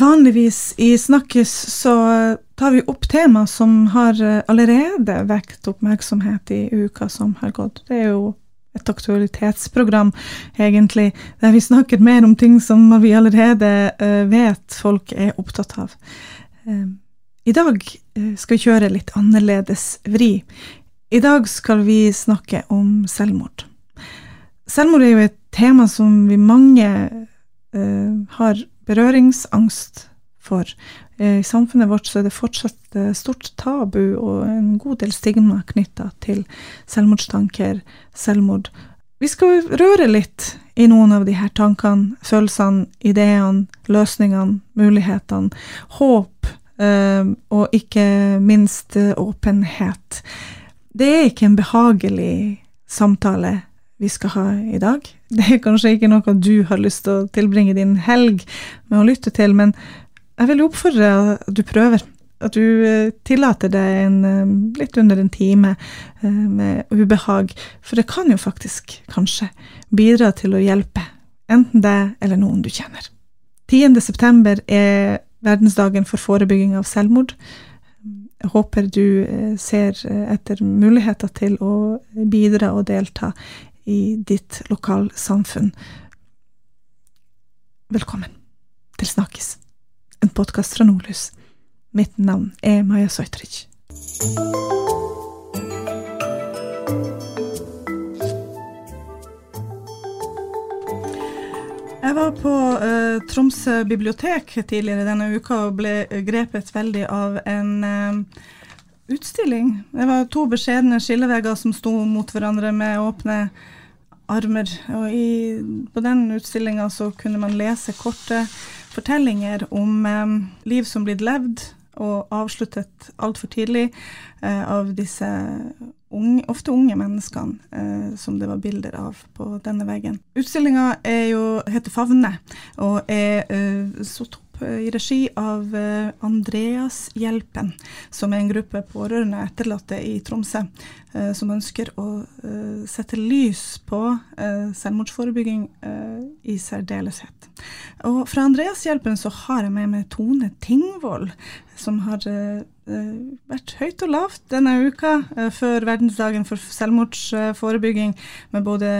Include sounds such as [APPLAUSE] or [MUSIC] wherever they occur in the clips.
Vanligvis i Snakkes så tar vi opp tema som har eh, allerede vekt oppmerksomhet i uka som har gått. Det er jo et aktualitetsprogram, egentlig, der vi snakker mer om ting som vi allerede uh, vet folk er opptatt av. I dag skal vi kjøre litt annerledes vri. I dag skal vi snakke om selvmord. Selvmord er jo et tema som vi mange har berøringsangst for. Eh, I samfunnet vårt så er det fortsatt eh, stort tabu og en god del stigma knytta til selvmordstanker, selvmord. Vi skal røre litt i noen av de her tankene, følelsene, ideene, løsningene, mulighetene. Håp, eh, og ikke minst åpenhet. Det er ikke en behagelig samtale vi skal ha i dag. Det er kanskje ikke noe du har lyst til å tilbringe din helg med å lytte til, men jeg vil oppfordre at du prøver. At du eh, tillater deg en, eh, litt under en time eh, med ubehag. For det kan jo faktisk kanskje bidra til å hjelpe, enten deg eller noen du kjenner. 10. september er verdensdagen for forebygging av selvmord. Jeg håper du ser etter muligheter til å bidra og delta i ditt lokalsamfunn. Velkommen til Snakkes, en podkast fra Nordlys. Mitt navn er Maja Sojtric. Jeg var på uh, Tromsø bibliotek tidligere denne uka og ble grepet veldig av en uh, utstilling. Det var to beskjedne skillevegger som sto mot hverandre med åpne armer. Og i, på den utstillinga så kunne man lese korte fortellinger om eh, liv som blitt levd og avsluttet altfor tidlig eh, av disse unge, ofte unge menneskene eh, som det var bilder av på denne veggen. Utstillinga heter Favne og er eh, så topp i regi av Andreas Hjelpen, som er en gruppe pårørende etterlatte i Tromsø, eh, som ønsker å eh, sette lys på selvmordsforebygging i særdeleshet. Og fra Andreas Hjelpen så har jeg med meg Tone Tingvold, som har vært høyt og lavt denne uka før verdensdagen for selvmordsforebygging, med både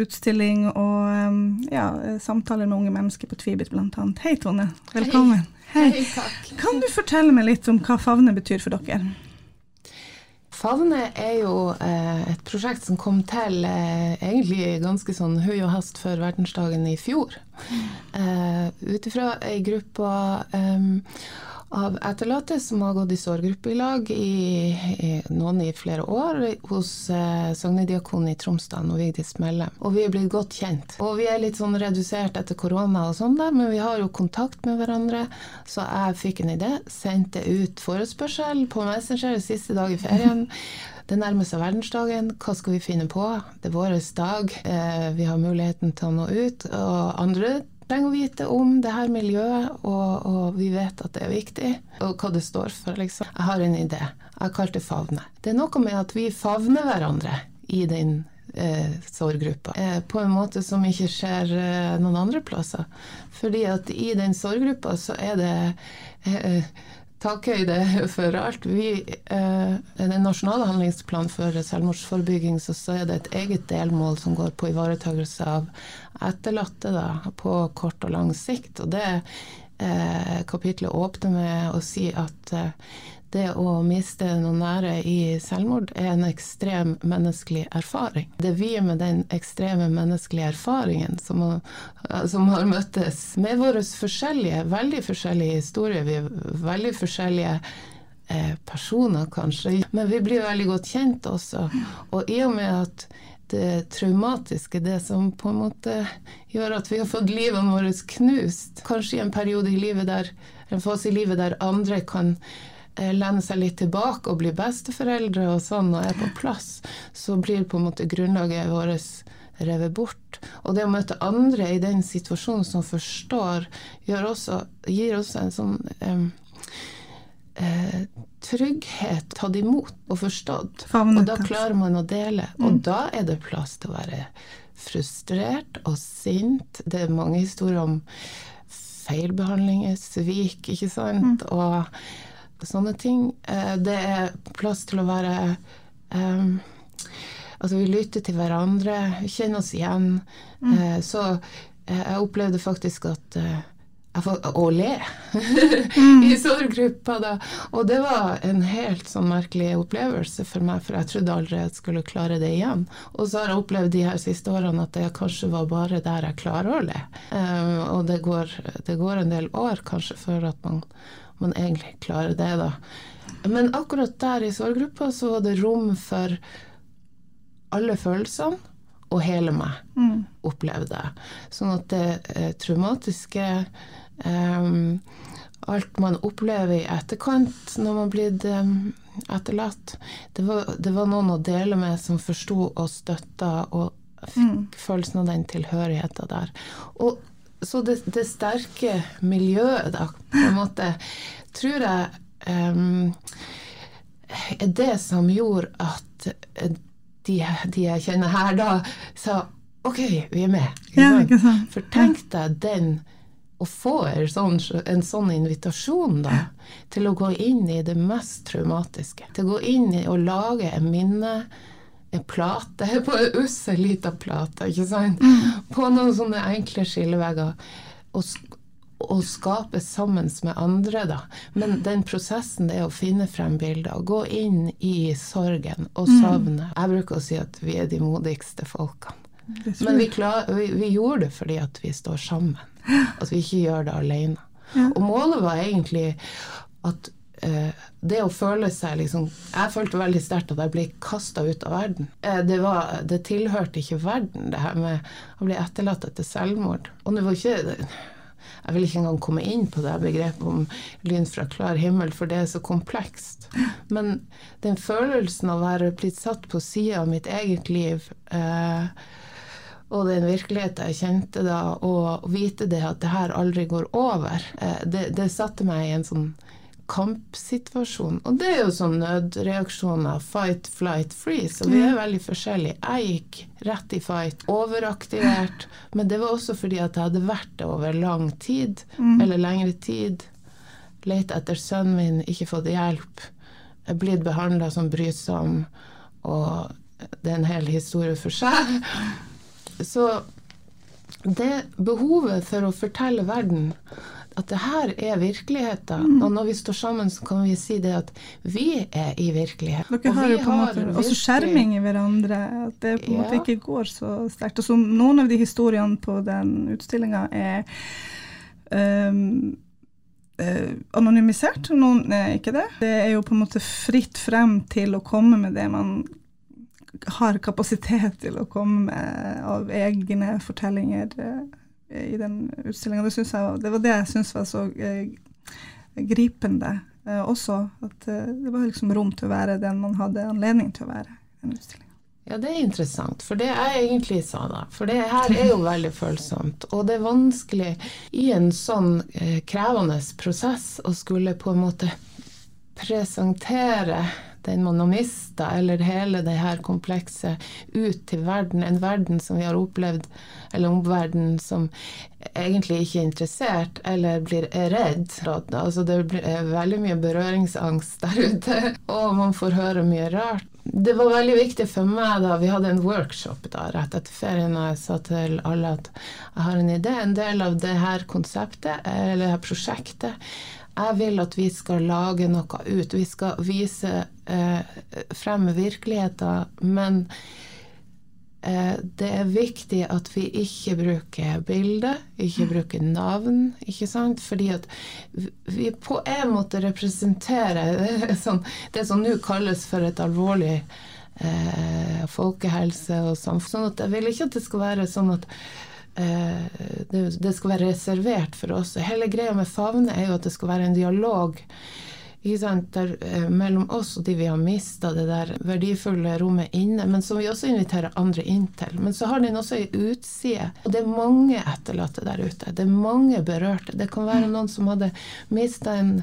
utstilling og ja, samtaler med unge mennesker på Tvibit bl.a. Hei, Tone. Velkommen. Hei. Hei. takk. Kan du fortelle meg litt om hva Favne betyr for dere? Favne er jo eh, et prosjekt som kom til eh, egentlig ganske sånn høy og hast før verdensdagen i fjor. Mm. Eh, Ut ifra ei gruppe eh, av etterlatte som har gått i sorggruppe i noen i flere år hos eh, Sognediakonen i Tromsdal og Vigdis Melle. Og vi er blitt godt kjent. Og vi er litt sånn redusert etter korona og sånn, men vi har jo kontakt med hverandre. Så jeg fikk en idé, sendte ut forespørsel på Messenger siste dag i ferien. [LAUGHS] Det nærmer seg verdensdagen. Hva skal vi finne på? Det er vår dag. Eh, vi har muligheten til å nå ut. Og andre trenger å vite om det her miljøet, og, og, vi vet at det er viktig, og hva det står for, liksom. Jeg har en idé. Jeg har kalt det Favne. Det er noe med at vi favner hverandre i den eh, sorggruppa, eh, på en måte som ikke skjer eh, noen andre plasser. Fordi at i den sorggruppa så er det eh, takhøyde for alt. Vi, eh, den nasjonale handlingsplanen for selvmordsforebygging så, så, er det et eget delmål som går på ivaretakelse av etterlatte da, på kort og lang sikt. Og det eh, kapitlet åpner med å si at eh, det å miste noen nære i selvmord er en ekstrem menneskelig erfaring. Det er vi med den ekstreme menneskelige erfaringen som, som har møttes med våre forskjellige, veldig forskjellige historier. Vi er veldig forskjellige eh, personer, kanskje. Men vi blir veldig godt kjent også. Og i og med at det traumatiske, det som på en måte gjør at vi har fått livet vårt knust, kanskje i en periode i livet der en fase i livet der andre kan lene seg litt tilbake og bli besteforeldre og sånn og er på plass, så blir på en måte grunnlaget vårt revet bort. Og det å møte andre i den situasjonen som forstår, også, gir også en sånn um, eh, trygghet tatt imot og forstått. Og da klarer man å dele. Og mm. da er det plass til å være frustrert og sint. Det er mange historier om feilbehandlinger, svik, ikke sant, mm. og sånne ting. Eh, det er plass til å være um, Altså, vi lytter til hverandre, vi kjenner oss igjen. Mm. Uh, så uh, jeg opplevde faktisk at uh, å le [LAUGHS] [LAUGHS] mm. i sorggruppa da. Og det var en helt sånn merkelig opplevelse for meg, for jeg trodde aldri jeg skulle klare det igjen. Og så har jeg opplevd de her siste årene at det kanskje var bare der jeg klarer å le. Um, og det går, det går, en del år kanskje før at man, man egentlig klarer det, da. Men akkurat der i sorggruppa så var det rom for alle følelsene og hele meg, mm. opplevde jeg. Sånn at det eh, traumatiske Um, alt man opplever i etterkant når man blir um, etterlatt. Det var, det var, noen å dele med som forsto og støtta og fikk mm. følelsen av den tilhørigheten der. Og så det, det, sterke miljøet, da, på en måte, tror jeg um, er det som gjorde at de, de, jeg kjenner her da, sa OK, vi er med. Ja, For tenk deg den å få en sånn, en sånn, invitasjon da, til å gå inn i det mest traumatiske. Til å gå inn i å lage en minne, plate, på en ussel lita plate, ikke sant? Mm. På noen sånne enkle skillevegger. Og, og skape sammen med andre, da. Men den prosessen det er å finne frem bilder, gå inn i sorgen og mm. savnet. Jeg bruker å si at vi er de modigste folkene. Men vi, klar, vi, vi gjorde det fordi at vi står sammen. At vi ikke gjør det alene. Og målet var egentlig at det å føle seg liksom Jeg følte veldig sterkt at jeg ble kasta ut av verden. Eh, det, var, det, tilhørte ikke verden, det her med å bli etterlatt etter selvmord. Og det var ikke jeg vil ikke engang komme inn på det begrepet om lyn fra klar himmel, for det er så komplekst. Men den følelsen av å være blitt satt på sida av mitt eget liv eh, og den virkeligheten jeg kjente da, og vite det at det her aldri går over, eh, det, det satte meg i en sånn kampsituasjon. Og det er jo sånn nødreaksjoner. Fight, flight, freeze. Og vi er veldig forskjellige. Jeg gikk rett i fight, overaktivert. Men det var også fordi at jeg hadde vært det over lang tid, mm. eller lengre tid. Lett etter sønnen min, ikke fått hjelp. Jeg er blitt behandla som brysom. Og det er en hel historie for seg. [LAUGHS] Så det behovet for å fortelle verden at det her er virkeligheten, mm. og når vi står sammen, så kan vi si det at vi er i virkelighet. Dere har jo på en måte også skjerming i hverandre, at det på en ja. måte ikke går så sterkt. Og så noen av de historiene på den utstillinga er um, uh, anonymisert, noen er ikke det. Det er jo på en måte fritt frem til å komme med det man har kapasitet til å komme med av egne fortellinger eh, i den utstillinga. Det, det, var det jeg syns var så eh, gripende eh, også. At eh, det var liksom rom til å være den man hadde anledning til å være i den utstillinga. Ja, det er interessant, for det jeg egentlig sa da For det her er jo veldig følsomt. Og det er vanskelig i en sånn eh, krevende prosess å skulle på en måte presentere den man har mista, eller hele det her komplekset, ut til verden. En verden som vi har opplevd, eller omverden som egentlig ikke er interessert, eller blir redd. Altså det er veldig mye berøringsangst der ute, [LAUGHS] og man får høre mye rart. Det var veldig viktig for meg da vi hadde en workshop da, rett etter ferien, og jeg sa til alle at jeg har en idé. En del av det her konseptet, eller det her prosjektet, jeg vil at vi skal lage noe ut. Vi skal vise eh, frem virkeligheten, men eh, det er viktig at vi ikke bruker bilder, ikke bruker navn, ikke sant? Fordi at vi på en måte representerer [LAUGHS] sånn, det som nå kalles for et alvorlig eh, folkehelse og samfunn. Sånn at jeg vil ikke at det skal være sånn at det, det, skal være reservert for oss. Hele greia med Favne er jo at det skal være en dialog der, eh, mellom oss og de vi har mista det der verdifulle rommet inne, men som vi også inviterer andre inn til. Men så har den også ei utside, og det er mange etterlatte der ute. Det er mange berørte. Det kan være noen som hadde mista en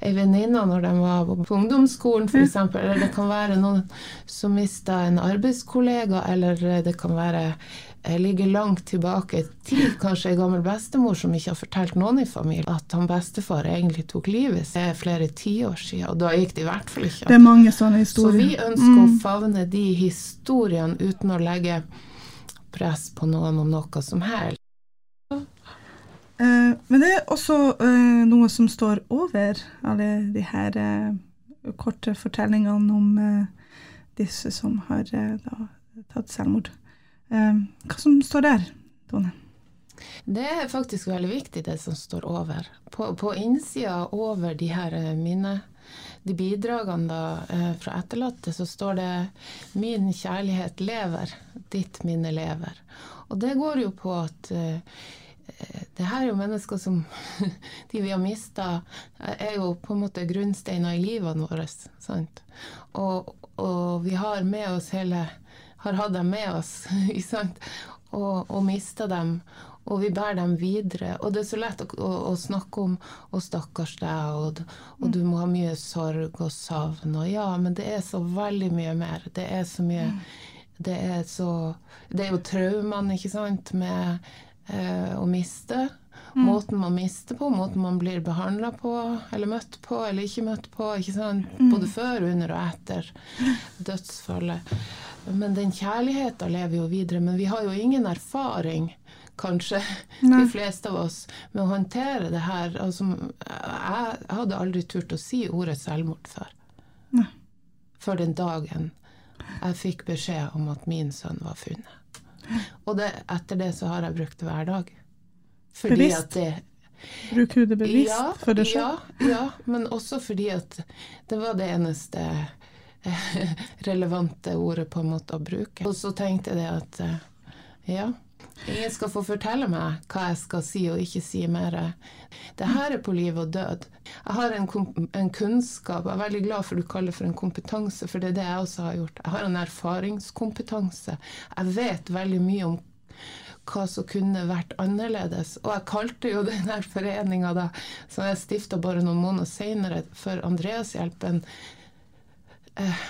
ei venninne når de var på ungdomsskolen, f.eks., eller det kan være noen som mista en arbeidskollega, eller det kan være jeg ligger langt tilbake til kanskje ei gammel bestemor som ikke har fortalt noen i familien at han bestefar egentlig tok livet sitt flere tiår siden, og da gikk det i hvert fall ikke. Det er mange sånne historier. Så vi ønsker å favne de historiene uten å legge press på noen om noe som helst. Eh, men det er også eh, noe som står over alle de her eh, korte fortellingene om disse som har da, tatt selvmord. Eh, hva som står der, Tone? Det er faktisk veldig viktig, det som står over. På, på innsida over de her mine, minne, de bidragene da, eh, fra etterlatte, så står det 'Min kjærlighet lever, ditt minne lever'. Og det går jo på at eh, det her er jo mennesker som [LAUGHS] De vi har mista, er jo på en måte grunnsteiner i livene våre. Sant? Og, og vi har med oss hele Har hatt dem med oss? [LAUGHS] Og, og mista dem. Og vi bærer dem videre. Og det er så lett å, å, å snakke om 'Å, stakkars deg', og, og du må ha mye sorg og savn. Og ja, men det er så veldig mye mer. Det er så mye Det er så Det er jo traumene, ikke sant, med eh, å miste. Måten man mister på, måten man blir behandla på, eller møtt på, eller ikke møtt på. ikke sant? Både før, under og etter [LAUGHS] dødsfallet. Men den kjærligheten lever jo videre. Men vi har jo ingen erfaring, kanskje, Nei. de fleste av oss, med å håndtere det her. Altså, jeg hadde aldri turt å si ordet selvmord før. Nei. Før den dagen jeg fikk beskjed om at min sønn var funnet. Og det, etter det så har jeg brukt det hver dag. Fordi Bevisst? at det Bruker du det bevisst ja, for deg selv? Ja, ja, men også fordi at det var det eneste [LAUGHS] relevante ordet på en måte å bruke. Og så tenkte jeg at eh, ja, ingen skal få fortelle meg hva jeg skal si og ikke si mer. Det her er på liv og død. Jeg har en, en kunnskap, jeg er veldig glad for du kaller for en kompetanse, for det er det jeg også har gjort. Jeg har en erfaringskompetanse. Jeg vet veldig mye om hva som kunne vært annerledes. Og jeg kalte jo denne foreninga som jeg stifta bare noen måneder seinere, for Andreashjelpen. Eh,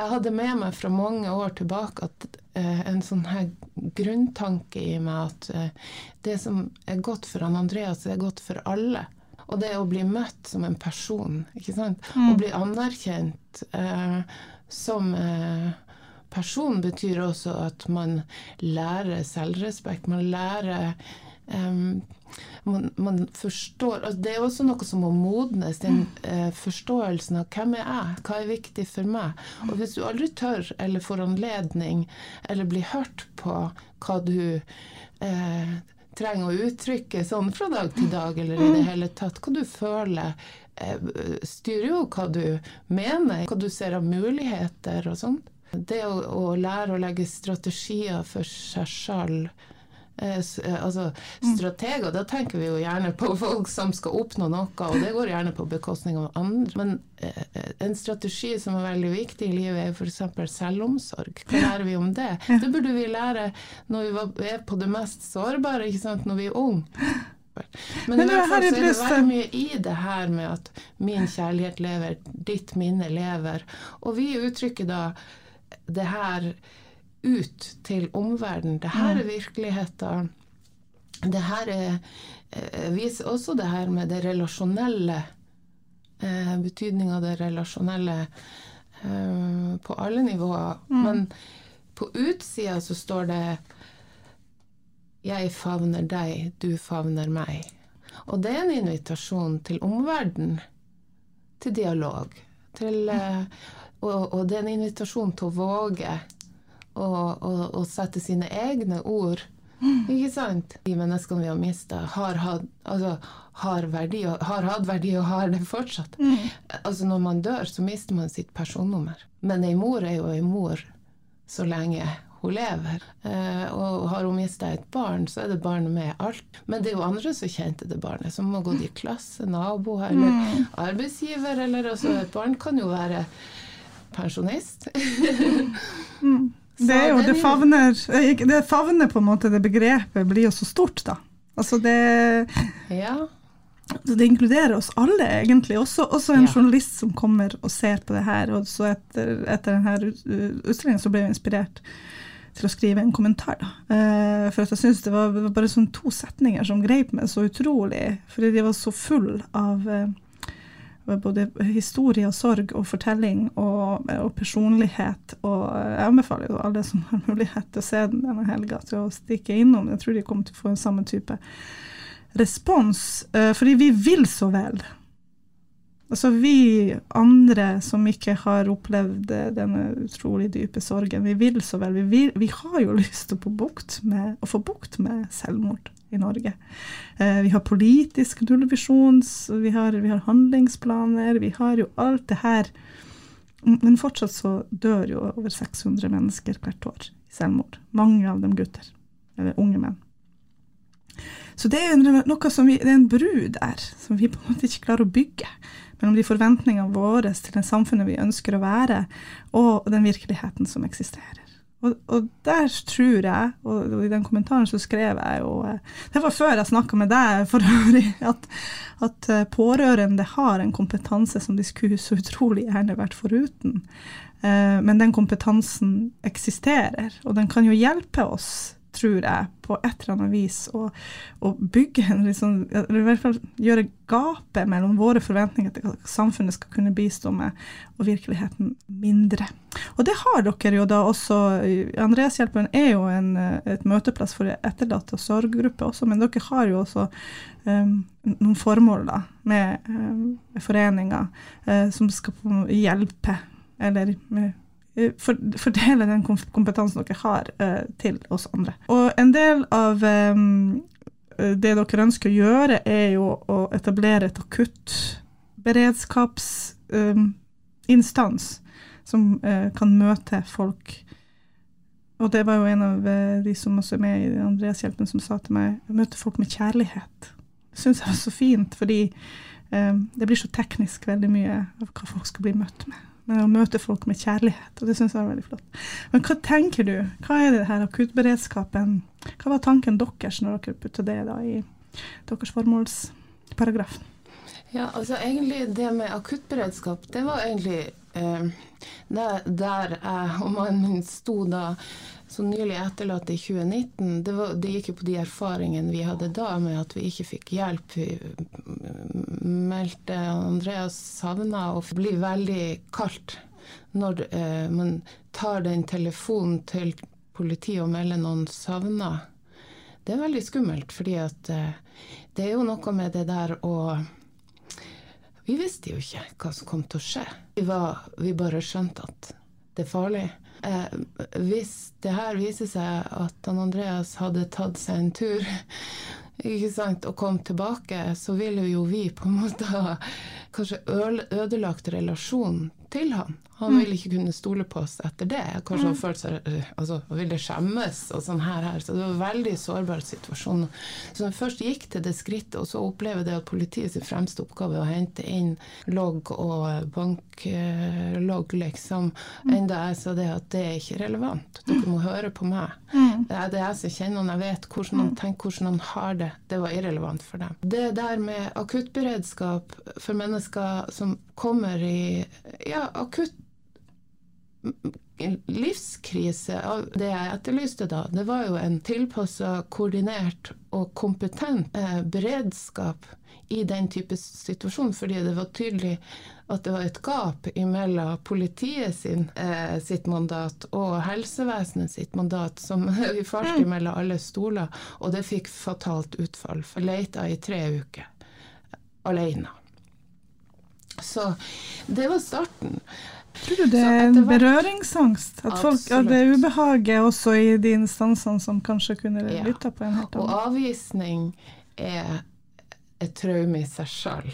jeg hadde med meg fra mange år tilbake at eh, en sånn her grunntanke i meg at eh, det som er godt for han Andreas, er godt for alle. Og det å bli møtt som en person, ikke sant. Å bli anerkjent eh, som eh, person betyr også at man lærer selvrespekt. Man lærer em, man, man forstår altså Det er også noe som må modnes, den eh, forståelsen av hvem er jeg, hva er viktig for meg. Og hvis du aldri tør eller får anledning eller blir hørt på hva du eh, trenger å uttrykke sånn fra dag til dag, eller i det hele tatt, hva du føler, eh, styrer jo hva du mener, hva du ser av muligheter og sånn. Det å, å lære å legge strategier for seg sjøl altså strateger, da tenker vi jo gjerne på folk som skal oppnå noe, og det går gjerne på bekostning av andre. Men eh, en strategi som er veldig viktig i livet, er f.eks. selvomsorg. Hva lærer vi om det? Det burde vi lære når vi er på det mest sårbare, ikke sant, når vi er unge. Men, Men i hvert fall så er det veldig mye i det her med at min kjærlighet lever, ditt minne lever. Og vi uttrykker da det her ut til omverdenen. Det her er virkeligheten. Det her er, eh, viser også det her med det relasjonelle. Eh, Betydninga av det relasjonelle eh, på alle nivåer. Men på utsida så står det 'Jeg favner deg, du favner meg'. Og det er en invitasjon til omverdenen. Til dialog. Til, eh, og, og det er en invitasjon til å våge å, å, å sette sine egne ord. Ikke sant? De menneskene vi har mista, har, hatt- altså, har, verdi, har hatt verdi og har det fortsatt. Altså Når man dør, så mister man sitt personnummer. Men ei mor er jo ei mor så lenge hun lever. Eh, og har hun mista et barn, så er det barnet med alt. Men det er jo andre som kjente det barnet, som har gått i klasse, naboer eller arbeidsgiver. Eller altså, et barn kan jo være pensjonist. Det er jo, det favner, eh, det favner på en måte, det begrepet blir jo så stort, da. Altså det, ja. det inkluderer oss alle, egentlig. Også, også en Ja. journalist som kommer og ser på det her. Og så etter, etter denne utstillingen så ble jeg inspirert til å skrive en kommentar. Da. Eh, for at jeg syns det, var bare sånn to setninger som greip meg så utrolig, fordi de var så full av eh, både historie og sorg og fortelling og, og, personlighet. Og jeg anbefaler jo alle som har mulighet til å se den denne helga, til å stikke innom. Jeg tror de kommer til å få en samme type respons, eh, fordi vi vil så vel. Altså vi andre som ikke har opplevd denne utrolig dype sorgen, vi vil så vel. Vi, vil, vi har jo [LAUGHS] lyst til å få bukt med selvmord i Norge. Eh, vi har politisk nullvisjon, vi, vi, har handlingsplaner, vi har jo alt det her. Men fortsatt så dør jo over 600 mennesker hvert år i selvmord. Mange av dem gutter. Eller unge menn. Så det er, noe som vi, det er en bru der som vi på en måte ikke klarer å bygge mellom de forventningene våre til det samfunnet vi ønsker å være, og den virkeligheten som eksisterer. Og, og der tror jeg, og, og, i den kommentaren så skrev jeg jo eh, Det var før jeg snakka med deg for øvrig, [LAUGHS] at, at, eh, pårørende har en kompetanse som de skulle så utrolig gjerne vært foruten. Eh, men den kompetansen eksisterer, og den kan jo hjelpe oss tror jeg, på et eller annet vis å, å bygge en liksom, eller i hvert fall gjøre gapet mellom våre forventninger til hva samfunnet skal kunne bistå med, og virkeligheten mindre. Og det har dere jo da også. Andreshjelpen er jo en, et møteplass for etterlatte og sorggrupper også, men dere har jo også um, noen formål da, med um, foreninger uh, som skal hjelpe, eller med fordele den kompetansen dere har, uh, til oss andre. Og en del av um, det dere ønsker å gjøre, er jo å etablere et akuttberedskapsinstans som kan møte folk. Og det var jo en av de som også er med i Andreashjelpen, som sa til meg møte folk med kjærlighet. Det syns jeg var så fint, fordi det blir så teknisk veldig mye av hva folk skal bli møtt med med å møte folk med kjærlighet. Og det syns jeg er veldig flott. Men hva tenker du? Hva er det her akuttberedskapen? Hva var tanken deres når dere putta det da i deres formålsparagraf? Ja, altså egentlig det med akuttberedskap, det var egentlig eh, der, der jeg og mannen min sto da så nylig etterlatt i 2019, det, var, det, gikk jo på de erfaringene vi hadde da med at vi ikke fikk hjelp. Vi meldte Andreas savna og blir veldig kaldt når eh, man tar den telefonen til politiet og melder noen savna. Det er veldig skummelt, fordi at eh, det er jo noe med det der å Vi visste jo ikke hva som kom til å skje. Vi, var, vi bare skjønte at det er farlig. Eh, hvis det her viser seg at han Andreas hadde tatt seg en tur [LAUGHS] ikke sant, og kom tilbake, så ville jo vi på en måte ha kanskje ødelagt relasjonen til han. Han ville ikke kunne stole på oss etter det. Kanskje han følte seg øh, altså, ville skjemmes og sånn her, her. Så det var en veldig sårbar situasjon. Så når jeg først gikk til det skrittet, og så opplever det at politiet sin fremste oppgave er å hente inn logg og banklogg, liksom, mm. enda jeg sa det at det er ikke relevant. Dere må høre på meg. Mm. Det er det jeg som kjenner han, jeg vet hvordan han mm. tenker, hvordan han har det. Det var irrelevant for dem. Det der med akuttberedskap for mennesker som kommer i ja, akutt livskrise. Det jeg etterlyste da, det var jo en tilpassa, koordinert og kompetent eh, beredskap i den type situasjon, fordi det var tydelig at det var et gap mellom politiet sin, eh, sitt mandat og helsevesenet sitt mandat, som [LAUGHS] vi falt mm. mellom alle stoler, og det fikk fatalt utfall. For leita i tre uker alene. Så det var starten. Tror du det er en berøringsangst? At, folk, at det ubehaget også i de instansene som kanskje kunne ja. lytta på en helt annen Og avvisning er et traume i seg sjøl.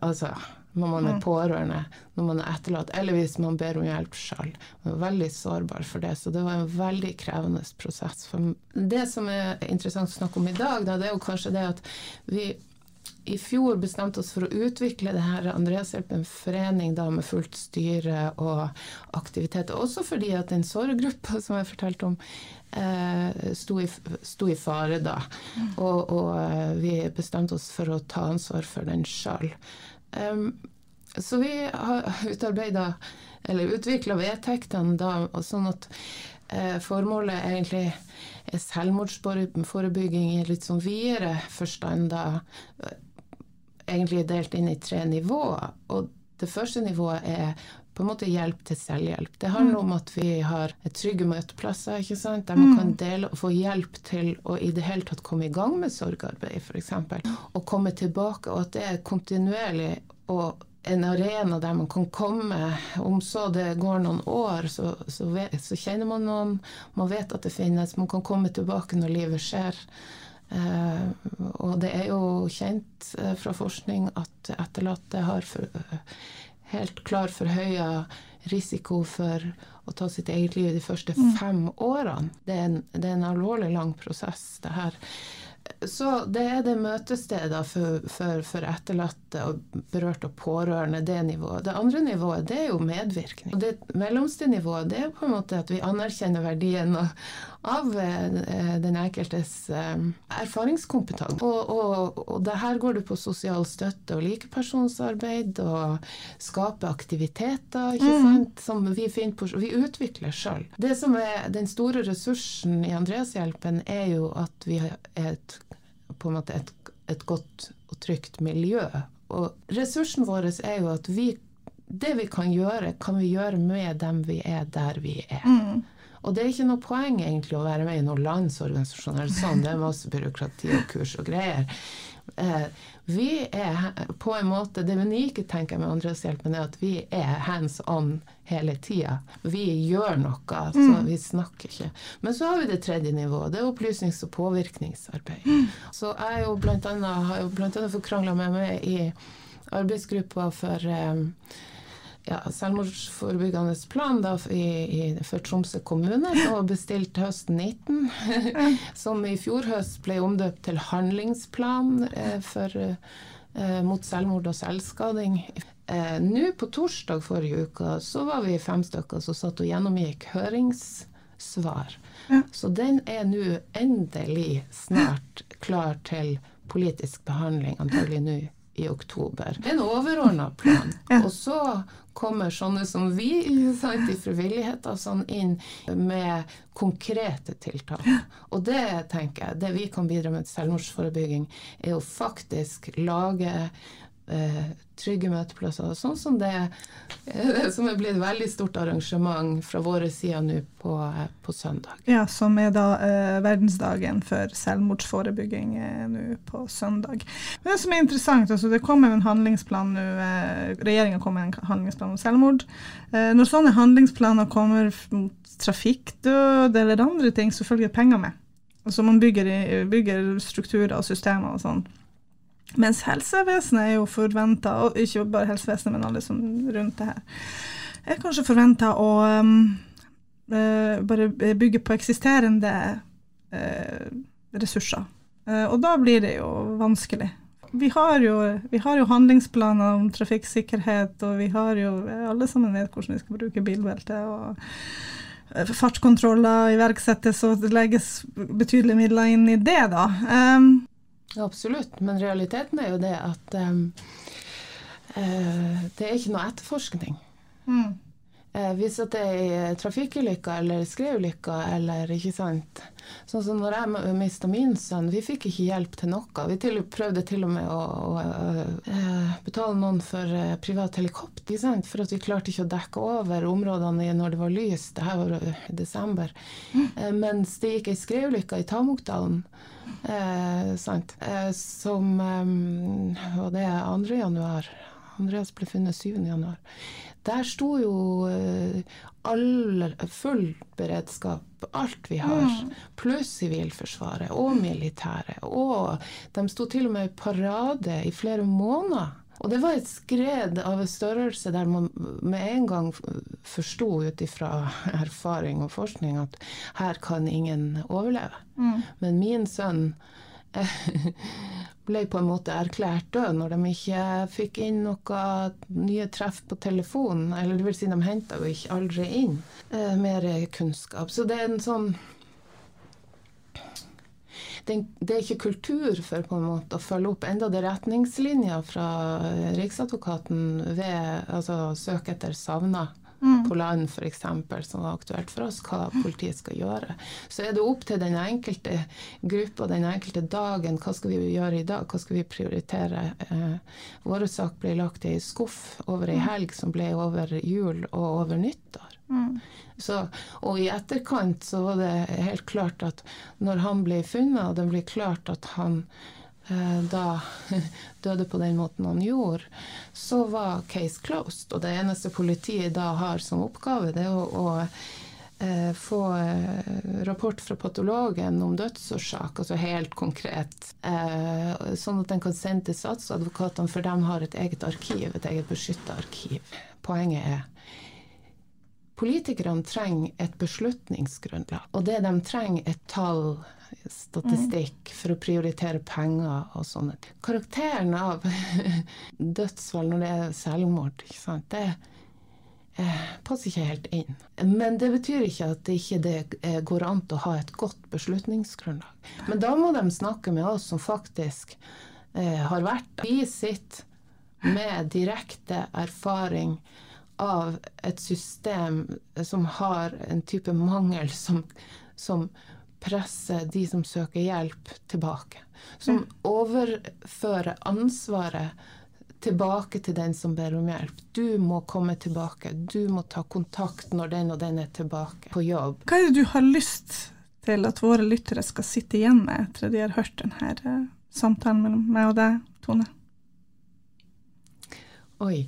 Altså når man er pårørende, når man er etterlatt, eller hvis man ber om hjelp sjøl. Man er veldig sårbar for det, så det var en veldig krevende prosess. For det som er interessant å snakke om i dag, da, det er jo kanskje det at vi i fjor bestemte oss for å utvikle det her Andreashjelpen forening da med fullt styre og aktivitet. Også fordi at den sorggruppa som jeg fortalte om, eh, sto, i, sto, i, fare da. Og, og, eh, vi bestemte oss for å ta ansvar for den sjøl. Um, så vi har utarbeida eller utvikla vedtektene da, sånn at eh, formålet egentlig er selvmordsforebygging i litt sånn videre forstand, da egentlig delt inn i tre nivåer. Og det første nivået er på en måte hjelp til selvhjelp. Det handler om at vi har trygge møteplasser ikke sant? der man kan dele og få hjelp til å i det hele tatt komme i gang med sorgarbeid, f.eks. Og komme tilbake, og at det er kontinuerlig og en arena der man kan komme. Om så det går noen år, så, så, vet, så kjenner man noen, man vet at det finnes. Man kan komme tilbake når livet skjer. Uh, og det er jo kjent uh, fra forskning at etterlatte har for, uh, helt klar forhøya risiko for å ta sitt eget liv de første mm. fem årene. Det er, en, det er en alvorlig lang prosess, det her. Så det er det møtestedet for, for, for, etterlatte og berørte og pårørende, det nivået. Det andre nivået det er jo medvirkning. Og det mellomste nivået det er på en måte at vi anerkjenner verdien av, av eh, den enkeltes um, erfaringskompetanse. Og, og, og det her går det på sosial støtte og likepersonsarbeid og skape aktiviteter ikke mm. sant, som vi finner på Vi utvikler sjøl. Det som er den store ressursen i Andreashjelpen, er jo at vi er et på en måte et, et godt og trygt miljø. Og ressursen vår er jo at vi det vi kan gjøre, kan vi gjøre med dem vi er der vi er. Mm. Og det er ikke noe poeng egentlig å være med i noen landsorganisasjon eller sånn, det er masse byråkrati og kurs og greier. Eh, vi er på en måte Det unike tenker jeg med Andreshjelpen er at vi er hands on hele tida. Vi gjør noe, så mm. vi snakker ikke. Men så har vi det tredje nivået. Det er opplysnings- og påvirkningsarbeid. Mm. Så jeg jo blant annet, har jo blant annet meg med i arbeidsgruppa for um, ja, selvmordsforebyggende plan da, i, i, for Tromsø kommune, som var bestilt høsten 19. [LAUGHS] som i fjor høst ble omdøpt til handlingsplan eh, for, eh, mot selvmord og selvskading. Eh, Nå på torsdag forrige uke så var vi fem stykker som satt og gjennomgikk høringssvar. Ja. Så den er nå endelig snart klar til politisk behandling, antagelig nå i oktober. Det er En overordna plan. Ja. Og så kommer sånne som vi sant, i frivilligheten sånn inn med konkrete tiltak. Og det tenker jeg, det vi kan bidra med til selvmordsforebygging, er å faktisk lage eh, trygge møteplasser. Sånn som det, eh, som er blitt et veldig stort arrangement fra våre sider nå på, eh, på, søndag. Ja, som er da eh, verdensdagen for selvmordsforebygging nå på søndag. Men det som er interessant, altså det kommer en handlingsplan nå, eh, regjeringa kommer med en handlingsplan om selvmord. Når sånne handlingsplaner kommer mot trafikkdød eller andre ting, så følger penger med. Altså man bygger, bygger strukturer og systemer og sånn. Mens helsevesenet er jo forventa, og ikke bare helsevesenet, men alle som rundt det her, er kanskje forventa å um, uh, bare bygge på eksisterende uh, ressurser. Uh, og da blir det jo vanskelig. Vi har jo, vi har jo, handlingsplaner om trafikksikkerhet, og vi har jo Alle sammen vet hvordan vi skal bruke bilbelte. og Fartskontroller iverksettes, og det legges betydelige midler inn i det, da. Um, Absolutt, men realiteten er jo det at um, uh, det er ikke noe etterforskning. Mm. Uh, hvis det er trafikkulykker eller skredulykker eller ikke sant Sånn som når jeg mista min sønn, vi fikk ikke hjelp til noe. Vi til, prøvde til og med å, å, å uh, betale noen for privat helikopter, for at vi klarte ikke å dekke over områdene når det var lyst. Det her var i desember. Mm. mens det gikk ei skredulykke i Tamokdalen. Eh, sant. Eh, som eh, Og det er 2. januar. Andreas ble funnet 7. januar. Der sto jo eh, all, full beredskap, alt vi har, mm. pluss Sivilforsvaret og militæret. Og de sto til og med i parade i flere måneder. Og det var et skred av en størrelse der man med en gang forsto ut ifra [LAUGHS] erfaring og forskning at her kan ingen overleve. Mm. Men min sønn [LAUGHS] ble på en måte erklært død når de ikke fikk inn noe nye treff på telefonen. Eller det vil si, de henta jo ikke aldri inn eh, mer kunnskap. Så det er en sånn det, er ikke kultur for på en måte å følge opp. Enda det retningslinjer fra Riksadvokaten ved altså søk etter savna mm. på land f.eks., som var aktuelt for oss, hva politiet skal gjøre. Så er det opp til den enkelte gruppa, den enkelte dagen, hva skal vi gjøre i dag, hva skal vi prioritere. Eh, vår sak ble lagt i skuff over ei helg som ble over jul og over nyttår. Mm. Så, og i etterkant så var det helt klart at når han ble funnet, og det ble klart at han da [LAUGHS] døde på den måten han gjorde, så var case closed. Og det eneste politiet da har som oppgave, det er å, å eh, få eh, rapport fra patologen om dødsårsak, altså helt konkret. Eh, sånn at den kan sende til statsadvokatene, for de har et eget arkiv, et eget beskytta arkiv. Poenget er Politikerne trenger et beslutningsgrunnlag, og det de trenger, er tall, statistikk for å prioritere penger og sånne. Karakteren av [LAUGHS] dødsfall når det er selvmord, ikke sant, det eh, passer ikke helt inn. Men det betyr ikke at det ikke det eh, går an til å ha et godt beslutningsgrunnlag. Men da må de snakke med oss som faktisk eh, har vært der. Vi sitter med direkte erfaring av et system som har en type mangel som, som presse de som søker hjelp, tilbake. Som mm. overfører ansvaret tilbake til den som ber om hjelp. Du må komme tilbake. Du må ta kontakt når den og den er tilbake på jobb. Hva er det du har lyst til at våre lyttere skal sitte igjen med etter at de har hørt denne eh, samtalen mellom meg og deg, Tone? Oi.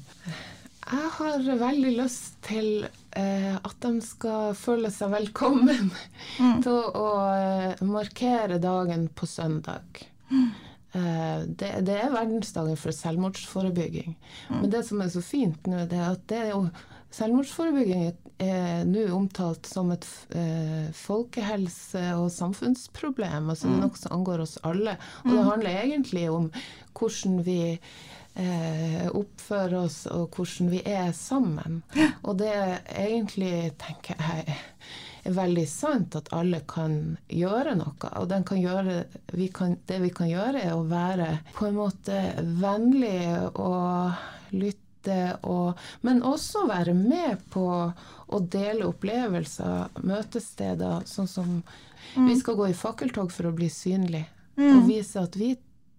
Jeg har veldig lyst til at de skal føle seg velkommen mm. til å eh, markere dagen på søndag. Mm. Eh, det, det, er verdensdagen for selvmordsforebygging. Mm. Men det som er så fint nå, det er at det er jo Selvmordsforebygging er nå omtalt som et eh, folkehelse- og samfunnsproblem. altså Det er mm. noe som angår oss alle. Og det mm. handler egentlig om hvordan vi eh, oppfører oss og hvordan vi er sammen. Og det er egentlig tenker jeg er veldig sant at alle kan gjøre noe. Og kan gjøre, vi kan, det vi kan gjøre, er å være på en måte vennlig og lytte. Og, men også være med på å dele opplevelser, møtesteder, sånn som mm. Vi skal gå i fakkeltog for å bli synlig, mm. og vise at vi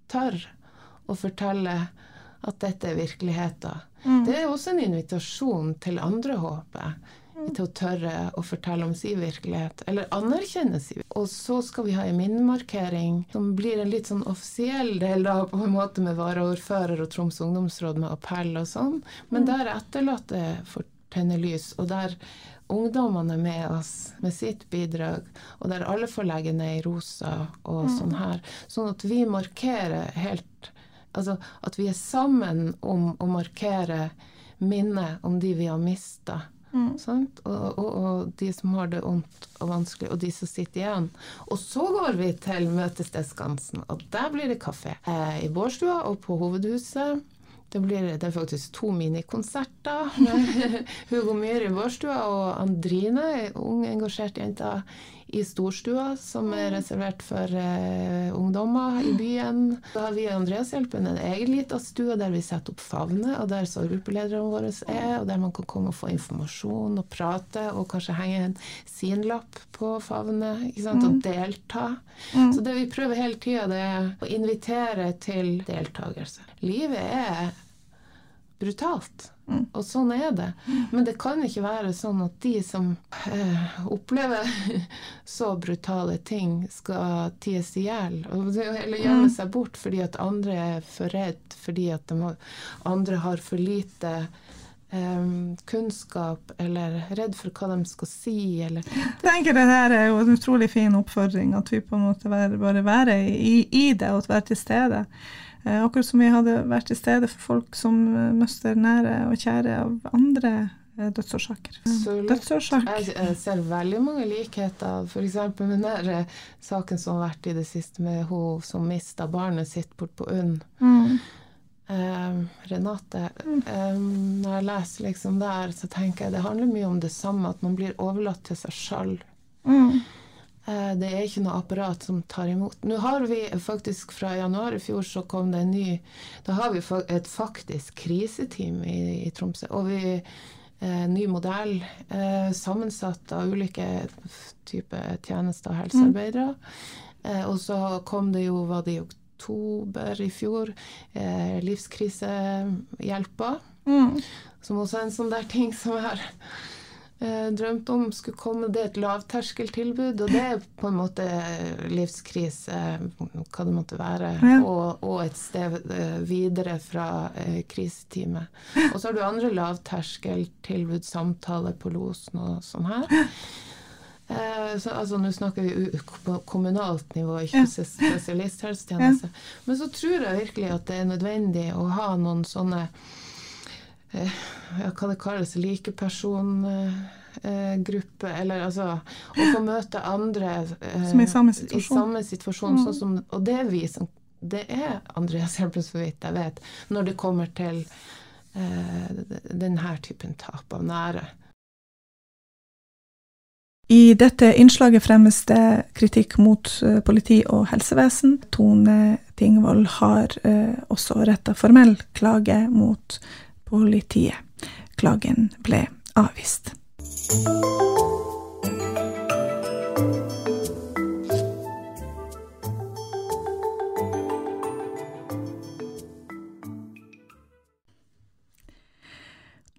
tør å fortelle at dette er virkeligheten. Mm. Det er også en invitasjon til andre, håper jeg. Mm. Til å tørre å fortelle om sin virkelighet, eller anerkjenne sin. Og så skal vi ha en minnemarkering som blir en litt sånn offisiell del, da, på en måte med varaordfører og Troms ungdomsråd med appell og sånn. Men mm. der etterlatte får tenne lys, og der ungdommene er med oss med sitt bidrag, og der alle får legge ned i rosa og mm. sånn her. Sånn at vi markerer helt Altså at vi er sammen om å markere minnet om de vi har mista. Mm. Og, og, og, de som har det vondt og vanskelig, og de som sitter igjen. Og så går vi til møtestedskansen, og der blir det kafé. Eh, I Bårdstua og på Hovedhuset. Det, blir, det er faktisk to minikonserter med [LAUGHS] Hugo Myhre i Bårdstua og Andrine, ung, engasjert jente i storstua, som er reservert for eh, ungdommer i byen. Så har vi i Andreashjelpen en egen liten stue der vi setter opp favner, og der sorggruppelederne våre er, og der man kan komme og få informasjon og prate, og kanskje henge en sinlapp på favnet, ikke sant, og mm. delta. Mm. Så det vi prøver hele tida, det er å invitere til deltakelse. Livet er brutalt. Mm. Og sånn er det. Men det kan ikke være sånn at de som øh, opplever [LAUGHS] så brutale ting, skal ties i hjel. Eller gjemme mm. seg bort fordi at andre er for redd, fordi at de, andre har for lite um, kunnskap, eller redd for hva de skal si, eller [LAUGHS] Jeg tenker det her er jo en utrolig fin oppfordring, at vi på en måte bare være i, i det og være til stede. Eh, akkurat som vi hadde vært til stede for folk som eh, mister nære og kjære av andre eh, dødsårsaker. Dødsårsak. Jeg, jeg, ser veldig mange likheter, f.eks. med denne saken som har vært i det siste med hun som mista barnet sitt bort på UNN. Mm. Um, Renate. Um, når jeg leser liksom der, så tenker jeg det handler mye om det samme, at man blir overlatt til seg sjøl. Mm. Eh, det er ikke noe apparat som tar imot. Nå har vi faktisk fra januar i fjor så kom det en ny Da har vi et faktisk kriseteam i, i Tromsø. Og vi eh, ny modell eh, sammensatt av ulike typer tjenester og helsearbeidere. Eh, og så kom det jo, var det i oktober i fjor, eh, livskrisehjelpa. Mm. Som også er en sånn der ting som har eh, drømte om skulle komme. Det er et lavterskeltilbud, og det er på en måte livskrise, hva det måtte være, ja. og, og, et sted eh, videre fra eh, kriseteamet. Og så har du andre lavterskeltilbud, samtaler på losen og sånn her. Eh, så, altså, Nå snakker vi på kommunalt nivå, ikke ja. spesialisthelsetjeneste. Ja. Men så tror jeg virkelig at det er nødvendig å ha noen sånne ja, hva det kalles, likepersongruppe, eh, eller altså Å få møte andre eh, som er i samme situasjon. I samme situasjon mm. sånn som, og det er vi som Det er Andreas Hjelpen, så vidt jeg vet, når det kommer til eh, denne typen tap av nære. I dette innslaget fremmes det kritikk mot politi og helsevesen. Tone Tingvoll har eh, også retta formell klage mot politiet. Klagen ble avvist.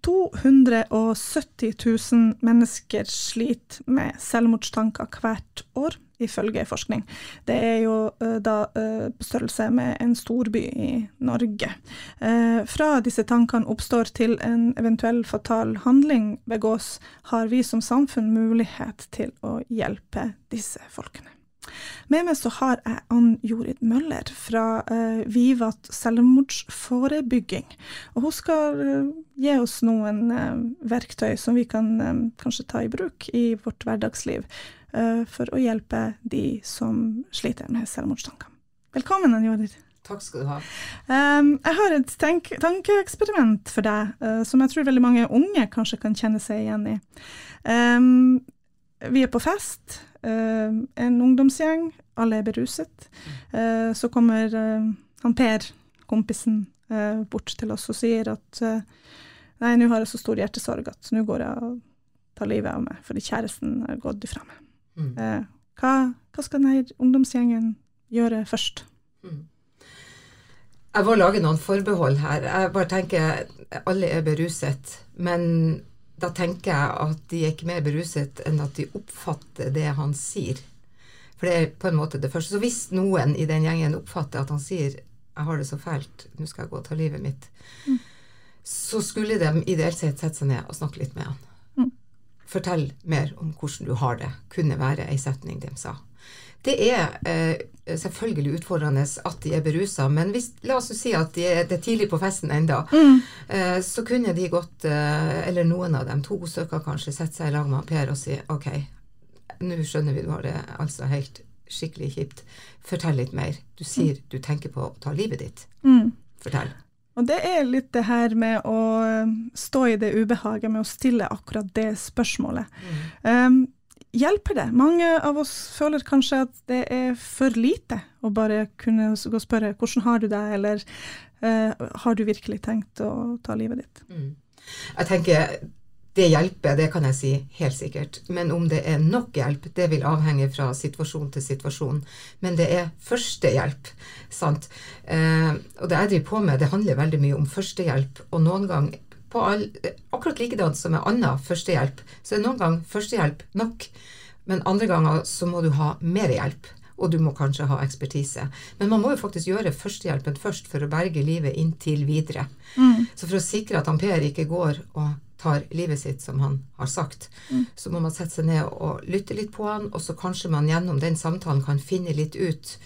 270 000 mennesker sliter med selvmordstanker hvert år ifølge forskning. Det er jo uh, da på størrelse med en storby i Norge. Uh, fra disse tankene oppstår til en eventuell fatal handling begås, har vi som samfunn mulighet til å hjelpe disse folkene. Med meg så har jeg Ann Jorid Møller fra Vivat selvmordsforebygging. Og hun skal gi oss noen verktøy som vi kan kanskje ta i bruk i vårt hverdagsliv Eh, for å hjelpe de som sliter med selvmordstanker. Velkommen, Jorid. Takk skal du ha. Jeg har et tankeeksperiment for deg, uh, som jeg tror veldig mange unge kanskje kan kjenne seg igjen i. Vi er på fest, en ungdomsgjeng, alle er beruset. Uh, så kommer han Per, kompisen, bort til oss og sier at nei, nå har jeg så stor hjertesorg at nå går jeg og tar livet av meg fordi kjæresten har gått ifra meg. Mm. Eh, hva, hva, skal denne ungdomsgjengen gjøre først? Mm. Jeg må lage noen forbehold her. Jeg bare tenker alle er beruset. Men da tenker jeg at de er ikke mer beruset enn at de oppfatter det han sier. For det er på en måte det første. Så hvis noen i den gjengen oppfatter at han sier 'jeg har det så fælt, nå skal jeg gå og ta livet mitt', mm. så skulle de ideelt sett sette seg ned og snakke litt med han. Fortell mer om hvordan du har det, kunne være ei setning de sa. Det er eh, selvfølgelig utfordrende at de er berusa, men hvis, la oss si at de er, det er tidlig på festen enda, mm. eh, så kunne de godt, eh, eller noen av dem, to stykker kanskje, sette seg i lag med Per og si ok, nå skjønner vi du har det altså helt skikkelig kjipt. Fortell litt mer. Du sier du tenker på å ta livet ditt. Mm. Fortell. Og det er litt det her med å um, stå i det ubehaget med å stille akkurat det spørsmålet. Mm. Um, hjelper det? Mange av oss føler kanskje at det er for lite å bare kunne gå og spørre hvordan har du det, eller uh, har du virkelig tenkt å ta livet ditt? Mm. Jeg tenker det hjelper, det kan jeg si helt sikkert. Men om det er nok hjelp, det vil avhenge fra situasjon til situasjon. Men det er førstehjelp. sant? Eh, og det jeg driver på med, det handler veldig mye om førstehjelp. Og noen gang, all, akkurat likedan som med annen førstehjelp, så er noen gang førstehjelp nok. Men andre ganger så må du ha mer hjelp. Og du må kanskje ha ekspertise. Men man må jo faktisk gjøre førstehjelpen først for å berge livet inntil videre. Mm. Så for å sikre at Per ikke går og tar livet sitt, som han har sagt, mm. så må man sette seg ned og lytte litt på han, og så kanskje man gjennom den samtalen kan finne litt ut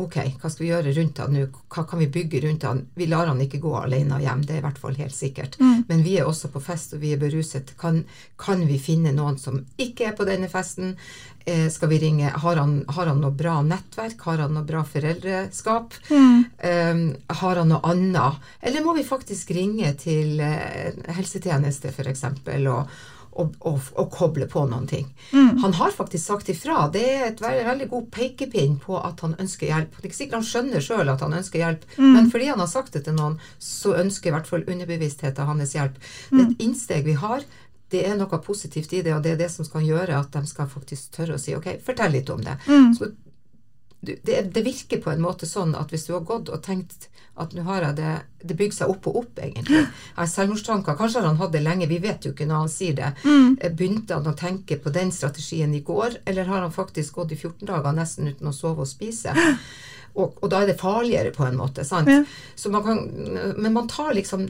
Ok, hva skal vi gjøre rundt han nå? Hva kan vi bygge rundt han? Vi lar han ikke gå alene hjem, det er i hvert fall helt sikkert. Mm. Men vi er også på fest, og vi er beruset. Kan, kan vi finne noen som ikke er på denne festen? Eh, skal vi ringe har han, har han, noe bra nettverk? Har han noe bra foreldreskap? Mm. Eh, har han noe annet? Eller må vi faktisk ringe til eh, helsetjeneste, f.eks., og å, å, å koble på noen ting. Han har faktisk sagt ifra. Det er et veldig, veldig god pekepinn på at han ønsker hjelp. Det er ikke sikkert han skjønner sjøl at han ønsker hjelp, men fordi han har sagt det til noen, så ønsker i hvert fall underbevisstheten hans hjelp. Det er et innsteg vi har. Det er noe positivt i det, og det er det som skal gjøre at de skal faktisk tørre å si OK, fortell litt om det. Så du- det, det virker på en måte sånn at hvis du har gått og tenkt at nå har jeg det Det bygger seg opp og opp, egentlig. Jeg har selvmordstanker. Kanskje har han hatt det lenge, vi vet jo ikke når han sier det. Mm. Begynte han å tenke på den strategien i går, eller har han faktisk gått i 14 dager nesten uten å sove og spise? [LAUGHS] Og, og da er det farligere på en måte, sant? Ja. Så man kan, men man tar liksom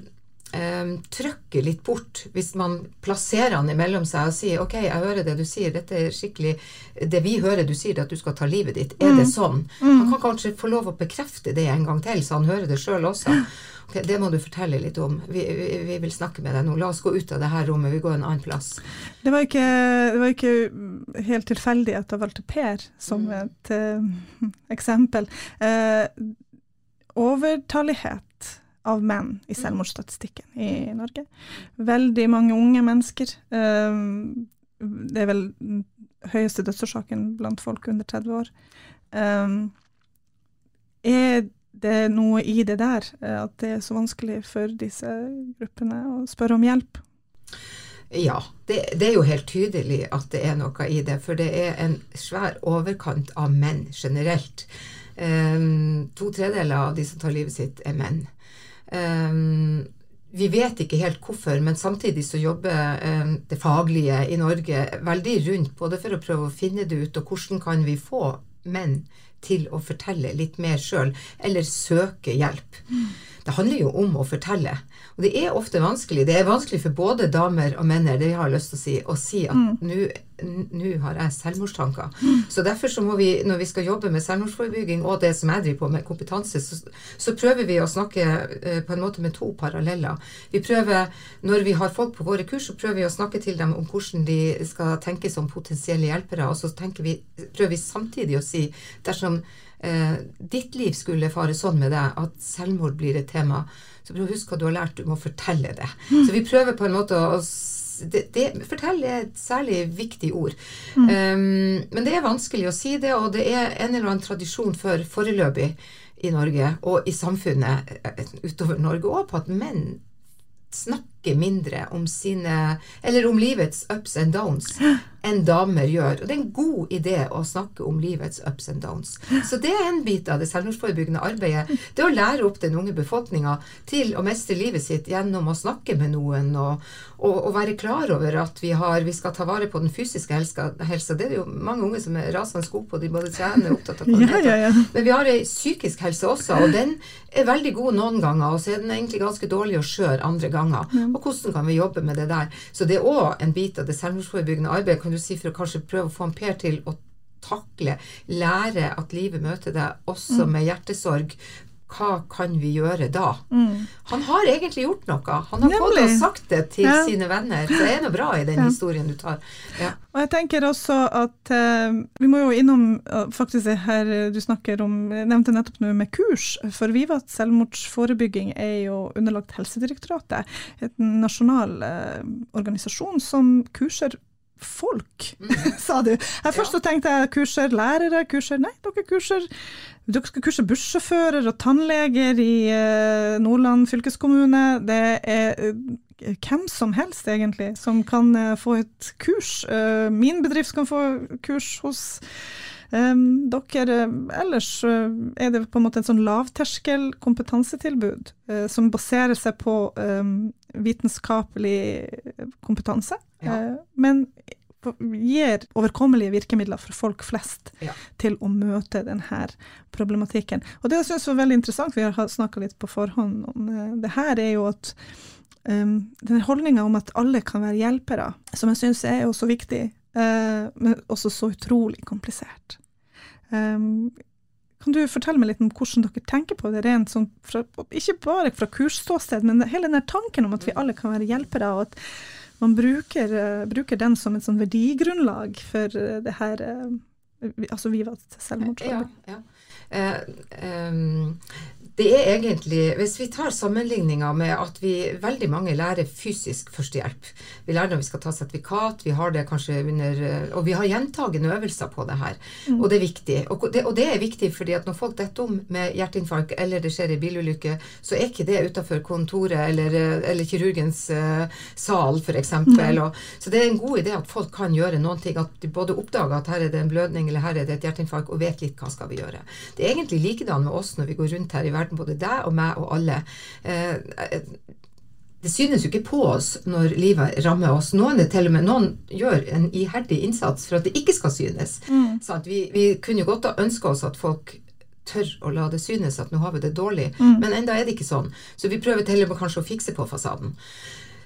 eh, trøkket litt bort hvis man plasserer han imellom seg og sier ok, jeg hører det du sier, dette er skikkelig Det vi hører du sier, at du skal ta livet ditt. Er det sånn? Han kan kanskje få lov å bekrefte det en gang til, så han hører det sjøl også. Ok, Det må du fortelle litt om. Vi, vi, vi vil snakke med deg nå. La oss gå ut av det her rommet, vi går en annen plass. Det var ikke, det var ikke helt tilfeldig at jeg valgte Per som et uh, [LAUGHS] eksempel. Uh, overtallighet av menn i selvmordsstatistikken i Norge. Veldig mange unge mennesker. Eh, det er vel den høyeste dødsårsaken blant folk under 30 år. Eh, er det noe i det der, eh, at det er så vanskelig for disse gruppene å spørre om hjelp? Ja, det, det er jo helt tydelig at det er noe i det, for det er en svær overkant av menn generelt. Um, to tredeler av de som tar livet sitt, er menn. Um, vi vet ikke helt hvorfor, men samtidig så jobber um, det faglige i Norge veldig rundt, både for å prøve å finne det ut, og hvordan kan vi få menn til å fortelle litt mer sjøl, eller søke hjelp. Det handler jo om å fortelle. Og det er ofte vanskelig. Det er vanskelig for både damer og menn, det jeg har lyst til å si, å si at nå nå har jeg selvmordstanker. Så derfor så må vi, når vi skal jobbe med selvmordsforebygging og det som jeg driver på med kompetanse, så, så prøver vi å snakke eh, på en måte med to paralleller. Vi prøver, Når vi har folk på våre kurs, så prøver vi å snakke til dem om hvordan de skal tenke som potensielle hjelpere. Og så vi, prøver vi samtidig å si dersom eh, ditt liv skulle fare sånn med deg at selvmord blir et tema, så prøv å huske hva du har lært, du må fortelle det. Så vi prøver på en måte å det, det, Fortell er et særlig viktig ord. Um, men det er vanskelig å si det, og det er en eller annen tradisjon for foreløpig i Norge og i samfunnet eh, utover Norge òg på at menn snakker mindre om sine Eller om livets ups and downs [GASPS] enn damer gjør. Og det er en god idé å snakke om livets ups and downs. Så det er en bit av det selvmordsforebyggende arbeidet. Det å lære opp den unge befolkninga til å mestre livet sitt gjennom å snakke med noen og, og, og være klar over at vi, har, vi skal ta vare på den fysiske helsa. Det er det jo mange unge som er rasende gode på. De både trener og er opptatt av Ja, kvalitet. ja, ja. Men vi har ei psykisk helse også, og den er veldig god noen ganger, og så er den egentlig ganske dårlig og skjør andre ganger. Og hvordan kan vi jobbe med det der? Så det er òg en bit av det selvmordsforebyggende arbeidet, du sier, for å kanskje prøve å få en Per til å takle, lære at livet møter deg også med hjertesorg. Hva kan vi gjøre da? Han har egentlig gjort noe. Han har fått og sagt det til Ja. sine venner. Så det er noe bra i den Ja. historien du tar. Ja. Og jeg tenker også at eh, vi må jo innom eh, faktisk det her eh, du snakker om, jeg nevnte nettopp noe med kurs, for Vivat selvmordsforebygging er jo underlagt Helsedirektoratet, en nasjonal eh, organisasjon som kurser folk, [LAUGHS] sa du. Jeg først så tenkte jeg kurser lærere, kurser Nei, dere kurser dere skal kurse bussjåfører og tannleger i eh, Nordland fylkeskommune. Det er eh, hvem som helst, egentlig, som kan eh, få et kurs. Min bedrift kan få kurs hos eh, dere. Ellers eh, er det på en måte en sånn lavterskel kompetansetilbud eh, som baserer seg på eh, vitenskapelig kompetanse, Ja. eh, men gir overkommelige virkemidler for folk flest Ja. til å møte denne problematikken. Og det jeg synes var veldig interessant, vi har snakka litt på forhånd om eh, det her, er jo at um, den holdninga om at alle kan være hjelpere, som jeg syns er jo så viktig, eh, men også så utrolig komplisert. Um, kan du fortelle meg litt om hvordan dere tenker på det, rent sånn fra, ikke bare fra kursståsted, men hele den tanken om at vi alle kan være hjelpere, og at man bruker, eh, bruker den som et sånn verdigrunnlag for eh, det her eh, vi- Altså Viva Ja, ja. Eh, ehm, det er egentlig Hvis vi tar sammenligninga med at vi veldig mange lærer fysisk førstehjelp. Vi lærer når vi skal ta sertifikat, vi har det kanskje under Og vi har gjentagende øvelser på det her. Mm. Og det er viktig. Og det, og det, er viktig fordi at når folk detter om med hjerteinfarkt eller det skjer en bilulykke, så er ikke det utafor kontoret eller, eller kirurgens uh, sal, f.eks. Mm. Så det er en god idé at folk kan gjøre noen ting. At de både oppdager at her er det en blødning eller her er det et hjerteinfarkt, og vet litt hva skal vi gjøre. Det er egentlig likedan med oss når vi går rundt her i verden, både deg og meg og alle. Eh, det synes jo ikke på oss når livet rammer oss. Noen, til og med, noen gjør en iherdig innsats for at det ikke skal synes. Mm. Sånn vi, vi, kunne jo godt ha ønska oss at folk tør å la det synes at nå har vi det dårlig, mm. men enda er det ikke sånn. Så vi prøver til og med kanskje å fikse på fasaden.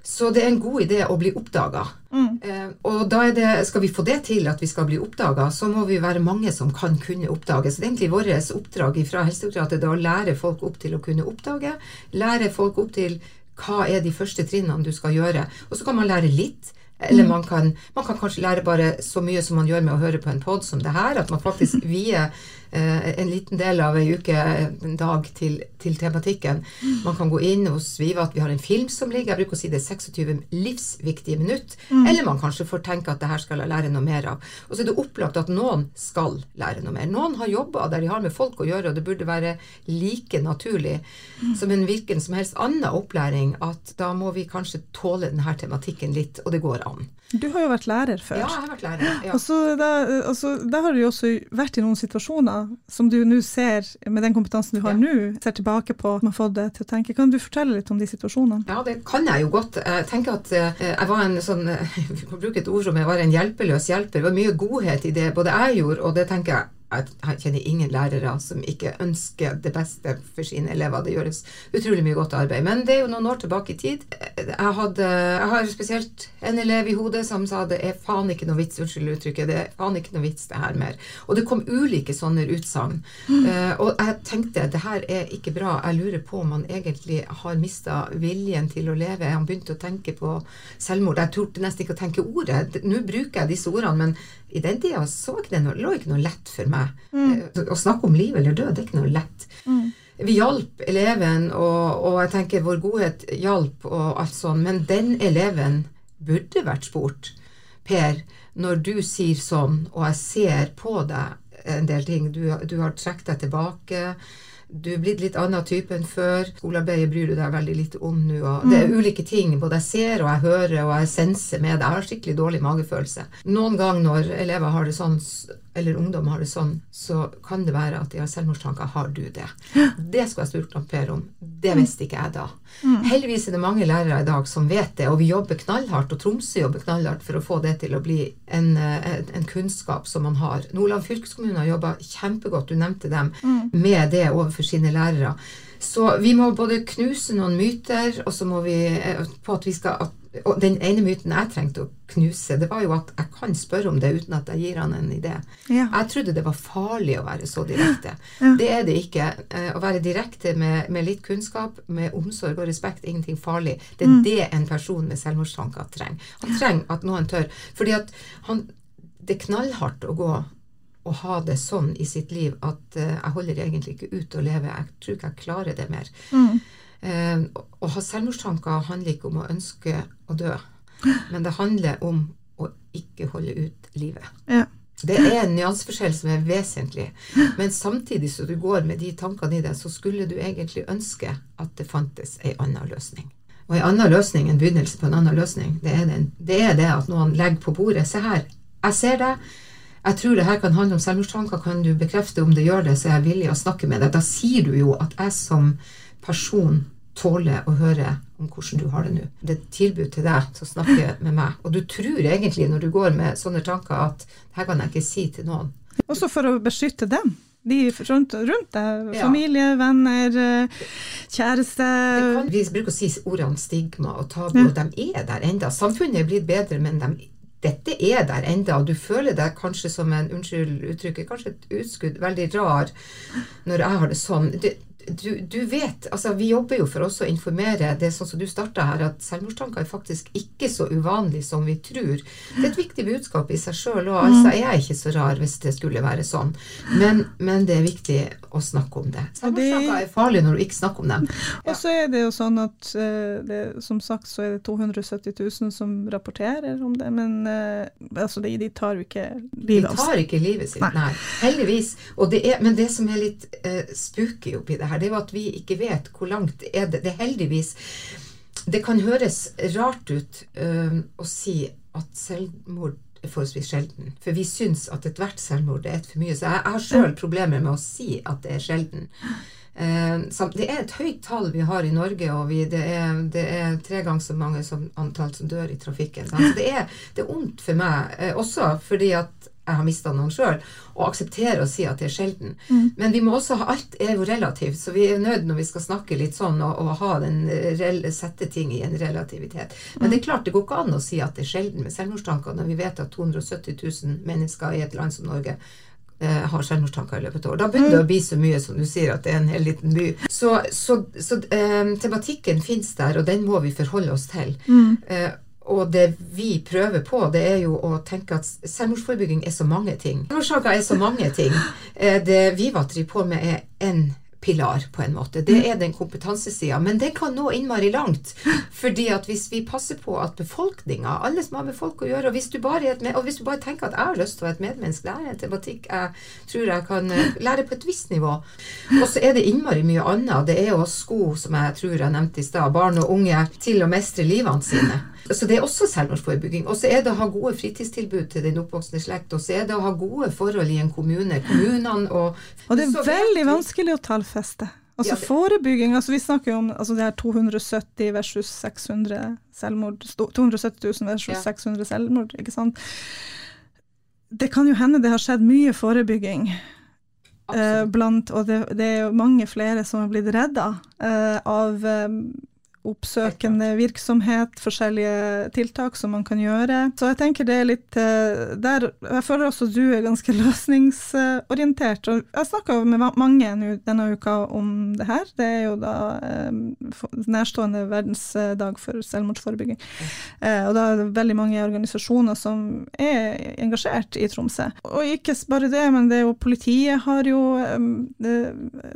Så det er en god idé å bli oppdaga. Mm. Eh, og da er det, skal vi få det til at vi skal bli oppdaga, så må vi være mange som kan kunne oppdage. Så det er egentlig vårt oppdrag fra Helsedirektoratet å lære folk opp til å kunne oppdage. Lære folk opp til hva er de første trinnene du skal gjøre. Og så kan man lære litt. Eller mm. man kan, man kan kanskje lære bare så mye som man gjør med å høre på en pod som det her. At man faktisk [LAUGHS] vier en liten del av ei uke, en dag, til, til, tematikken. Man kan gå inn hos Viva at vi har en film som ligger. Jeg bruker å si det er 26 livsviktige minutt. Mm. Eller man kanskje får tenke at det her skal jeg lære noe mer av. Og så er det opplagt at noen skal lære noe mer. Noen har jobba der de har med folk å gjøre, og det burde være like naturlig mm. som en hvilken som helst annen opplæring at da må vi kanskje tåle denne tematikken litt, og det går an. Du har jo vært lærer før. Ja, jeg har vært lærer. Ja. Og så da, altså, da, har du jo også vært i noen situasjoner som du nå ser, med den kompetansen du har ja. nå, ser tilbake på og har fått deg til å tenke. Kan du fortelle litt om de situasjonene? Ja, det kan jeg jo godt. Jeg tenker at uh, jeg var en sånn [LAUGHS] Vi kan bruke et ord som jeg var en hjelpeløs hjelper. Det var mye godhet i det både jeg gjorde, og det tenker jeg jeg kjenner ingen lærere som ikke ønsker det beste for sine elever. Det gjøres utrolig mye godt arbeid. Men det er jo noen år tilbake i tid. Jeg, hadde, jeg har spesielt en elev i hodet som sa det er faen ikke noe vits, unnskyld uttrykket, det er faen ikke noe vits det her mer. Og det kom ulike sånne utsagn. Mm. Uh, og jeg tenkte det her er ikke bra. Jeg lurer på om han egentlig har mista viljen til å leve. Han begynte å tenke på selvmord. Jeg torde nesten ikke å tenke ordet. Nå bruker jeg disse ordene, men i den tida det noe, lå ikke noe lett for meg. Mm. Eh, å snakke om liv eller død, det er ikke noe lett. Mm. Vi hjalp eleven, og, og, jeg tenker vår godhet hjalp og alt sånn, men den eleven burde vært spurt. Per, når du sier sånn, og jeg ser på deg en del ting, du, du har trukket deg tilbake du er blitt litt annen type enn før. Skolearbeidet bryr du deg veldig litt om nå. Mm. Det er ulike ting. Både jeg ser og jeg hører og jeg senser med det. Jeg har skikkelig dårlig magefølelse. Noen ganger når elever har det sånn, eller ungdom har det sånn, så kan det være at de har selvmordstanker. Har du det? Det skulle jeg spurt Per om. Det mm. visste ikke jeg da. Mm. Heldigvis er det mange lærere i dag som vet det, og vi jobber knallhardt, og Tromsø jobber knallhardt for å få det til å bli en, eh, en kunnskap som man har. Nordland fylkeskommune har jobba kjempegodt, du nevnte dem, mm. med det overfor sine lærere. Så vi må både knuse noen myter, og så må vi eh, på at vi skal at og den ene myten jeg trengte å knuse, det var jo at jeg kan spørre om det uten at jeg gir han en idé. Ja. Jeg trodde det var farlig å være så direkte. [GASPS] Ja. Det er det ikke. Eh, å være direkte med, med, litt kunnskap, med omsorg og respekt, ingenting farlig. Det er mm. det en person med selvmordstanker trenger. Han trenger at noen tør. Fordi at han, det er knallhardt å gå og ha det sånn i sitt liv at uh, jeg holder egentlig ikke ut å leve. Jeg tror ikke jeg klarer det mer. Mm. Eh, å ha selvmordstanker handler ikke om å ønske å dø, [LAUGHS] men det handler om å ikke holde ut livet. Ja. Det er en nyanseforskjell som er vesentlig. [LAUGHS] Men samtidig som du går med de tankene i deg, så skulle du egentlig ønske at det fantes ei anna løsning. Og ei anna løsning, en begynnelse på en annen løsning, det er, den, det er det at noen legger på bordet Se her, jeg ser deg. Jeg tror det her kan handle om selvmordstanker. Kan du bekrefte om det gjør det, så er jeg villig å snakke med deg. Da sier du jo at jeg som person tåler å høre om hvordan du har det nå. Det er et tilbud til deg til å snakke med meg. Og du tror egentlig når du går med sånne tanker at her kan jeg ikke si til noen. Også for å beskytte dem. De rundt, rundt deg. Familie, ja. venner, kjæreste. Kan, vi bruker å si ordene stigma og tabu, ja. og de er der enda. Samfunnet er blitt bedre, men de, dette er der enda. Og du føler deg kanskje som en unnskyld uttrykket, kanskje et utskudd, veldig rar når jeg har det sånn. Det, du, du, vet altså Vi jobber jo for også å informere det sånn som du starta her, at selvmordstanker er faktisk ikke så uvanlig som vi tror. Det er et viktig budskap i seg sjøl òg. Altså, jeg er ikke så rar hvis det skulle være sånn. Men, men det er viktig å snakke om det. Selvmordstanker er farlig når du ikke snakker om dem. Ja. Og så er det jo sånn at uh, det, som sagt så er det 270 000 som rapporterer om det, men uh, altså de, de, tar jo ikke livet av seg. De tar ikke livet sitt, nei. nei. Heldigvis. Det er, men det som er litt uh, spooky oppi det her, det er jo at vi ikke vet hvor langt er det Det er heldigvis Det kan høres rart ut øh, å si at selvmord er forholdsvis sjelden. For vi syns at ethvert selvmord er et for mye. Så jeg, jeg har sjøl problemer med å si at det er sjelden. Uh, det er et høyt tall vi har i Norge, og vi, det, er, det, er, tre ganger så mange som antall som dør i trafikken. Så det er, det ondt for meg, uh, også fordi at jeg har mista noen sjøl, og akseptere å si at det er sjelden. Mm. Men vi må også ha alt er jo relativt, så vi er nødt når vi skal snakke litt sånn og, og ha den, sette ting i en relativitet. Men mm. det er klart det går ikke an å si at det er sjelden med selvmordstanker når vi vet at 270 000 mennesker i et land som Norge eh, har selvmordstanker i løpet av år. Da begynner det å bli så mye som du sier, at det er en hel liten by. Så, så, så eh, tematikken fins der, og den må vi forholde oss til. Mm. Eh, og det vi prøver på, det er jo å tenke at selvmordsforebygging er så mange ting. Selvmordssaker er så mange ting. [LAUGHS] Eh, det Viva driver på med, er én pilar, på en måte. Det er den kompetansesida. Men det kan nå innmari langt. [LAUGHS] fordi at hvis vi passer på at befolkninga, alle som har med folk å gjøre, og hvis du bare, og hvis du bare tenker at jeg har lyst til å være et medmenneske, det er en tematikk jeg tror jeg kan eh, [LAUGHS] lære på et visst nivå. Og så er det innmari mye annet. Det er jo sko, som jeg tror jeg nevnte i stad, barn og unge til å mestre livene sine. Så det er også selvmordsforebygging. Og så er det å ha gode fritidstilbud til den oppvoksende slekt. Og så er det å ha gode forhold i en kommune. Kommunene og Og det er veldig vanskelig å tallfeste. Altså ja, forebygging altså Vi snakker jo om altså det her 270 versus 600 selvmord. 270 000 versus ja. 600 selvmord, ikke sant. Det kan jo hende det har skjedd mye forebygging. Eh, blant, og det, det, er jo mange flere som har blitt redda eh, av um, oppsøkende virksomhet, forskjellige tiltak som man kan gjøre. Så jeg tenker det er litt eh, der Jeg føler også du er ganske [LAUGHS] løsningsorientert. Og jeg snakka med mange denne uka om det her. Det er jo da eh, nærstående verdensdag for selvmordsforebygging. Eh, og da er det veldig mange organisasjoner som er engasjert i Tromsø. Og ikke bare det, men det er jo politiet har jo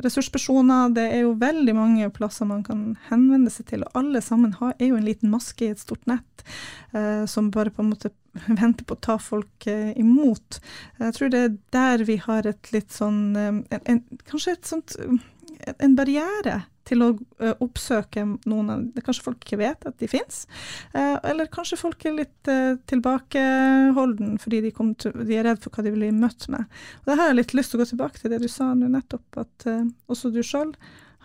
ressurspersoner. Det er jo veldig mange plasser man kan henvende seg til og alle sammen har, er jo en liten maske i et stort nett eh, som bare på en måte [LAUGHS] venter på å ta folk eh, imot. Jeg tror det er der vi har et litt sånn eh, en, en, Kanskje et sånt en barriere til å uh, oppsøke noen Kanskje folk ikke vet at de fins, uh, eller kanskje folk er litt tilbakeholden fordi de, til, de, er redd for hva de blir møtt med. Og det har jeg litt lyst til å gå tilbake til det du sa nå nettopp, at også du sjøl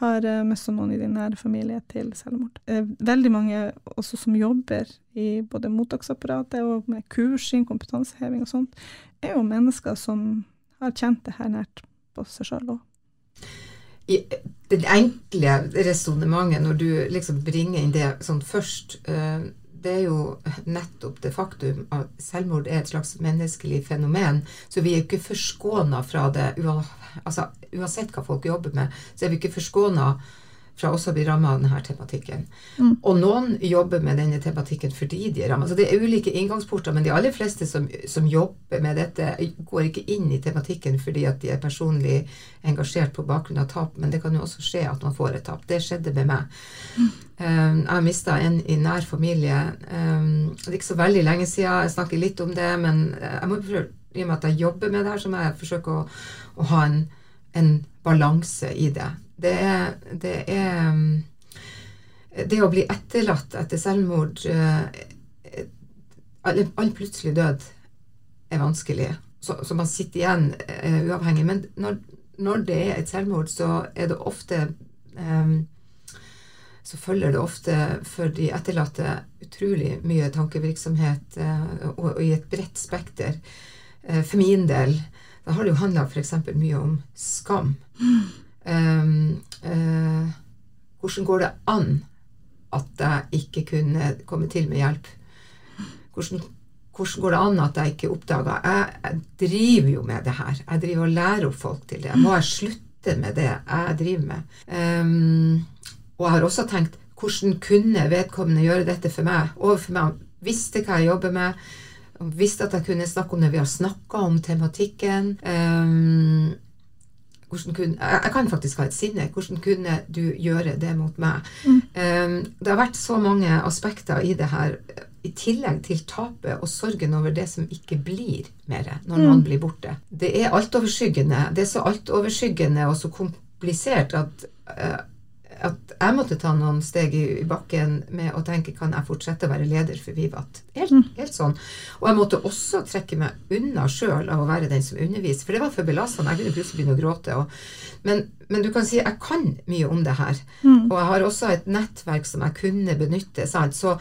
har uh, mista noen i din nære familie til selvmord. Uh, veldig mange også som jobber i både mottaksapparatet og med kursing, kompetanseheving og sånt, er jo mennesker som har kjent det her nært på seg sjøl òg. Det enkle resonnementet når du liksom bringer inn det sånn først uh, det er jo nettopp det faktum at selvmord er et slags menneskelig fenomen. Så vi er ikke forskåna fra det. Altså, uansett hva folk jobber med, så er vi ikke forskåna fra også bli ramma av denne tematikken. Mm. Og noen jobber med denne tematikken fordi de er ramma. Så det er ulike inngangsporter, men de aller fleste som, som, jobber med dette, går ikke inn i tematikken fordi at de er personlig engasjert på bakgrunn av tap, men det kan jo også skje at man får et tap. Det skjedde med meg. Mm. Um, jeg mista en i nær familie. Um, det er ikke så veldig lenge siden, jeg snakker litt om det, men jeg må prøve, i og med at jeg jobber med det her, så må jeg forsøke å, å ha en, en balanse i det det er, det er um, Det å bli etterlatt etter selvmord eh, All, all plutselig død er vanskelig. Så, så man sitter igjen uh, uavhengig. Men når, når, det er et selvmord, så er det ofte um, så følger det ofte for de etterlatte utrolig mye tankevirksomhet og, og, i et bredt spekter. For min del da har det jo handla f.eks. mye om skam. Mm. Um, uh, hvordan går det an at jeg ikke kunne komme til med hjelp? Hvordan, hvordan går det an at jeg ikke oppdaga jeg, jeg, driver jo med det her. Jeg driver og lærer opp folk til det. Må jeg slutte med det jeg driver med. Um, og jeg har også tenkt hvordan kunne vedkommende gjøre dette for meg, overfor meg? Visste hva jeg jobber med. Visste at jeg kunne snakke om det. Vi har snakka om tematikken. Um, kunne, jeg, jeg, kan faktisk ha et sinne. Hvordan kunne du gjøre det mot meg? Mm. Um, det har vært så mange aspekter i det her, i tillegg til tapet og sorgen over det som ikke blir mer når mm. noen blir borte. Det er altoverskyggende. Det er så altoverskyggende og så komplisert at uh, at jeg måtte ta noen steg i, i, bakken med å tenke kan jeg fortsette å være leder for Vivat. Helt, mm. helt sånn. Og jeg måtte også trekke meg unna sjøl av å være den som underviser, for det var for belastende. Jeg kunne plutselig begynne å gråte. Og, men, men, du kan si jeg kan mye om det her. Mm. Og jeg har også et nettverk som jeg kunne benytte. Sant? Så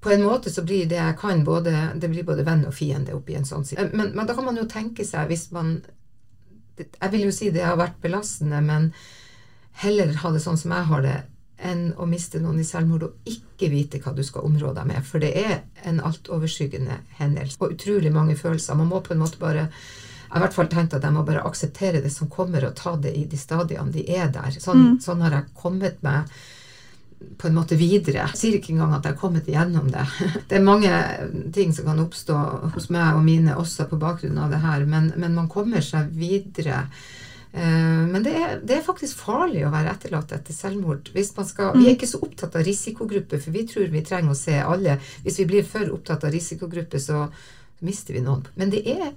på en måte så blir det jeg kan, både, det blir både venn og fiende oppi en sånn side. Men, men da kan man jo tenke seg, hvis man Jeg vil jo si det har vært belastende, men heller ha det sånn som jeg har det, enn å miste noen i selvmord og ikke vite hva du skal områ deg med. For det er en altoverskyggende hendelse og utrolig mange følelser. Man må på en måte bare jeg har i hvert fall tenkt at jeg må bare akseptere det som kommer, og ta det i de stadiene de er der. Sånn, mm. sånn har jeg kommet meg på en måte videre. Jeg sier ikke engang at jeg har kommet igjennom det. [LAUGHS] Det er mange ting som kan oppstå hos meg og mine også på bakgrunn av det her, men, men man kommer seg videre men det er, det er, faktisk farlig å være etterlatt etter selvmord. Skal, vi er mm. ikke så opptatt av risikogrupper, for vi tror vi trenger å se alle. Hvis vi blir for opptatt av risikogrupper, så mister vi noen. Men det er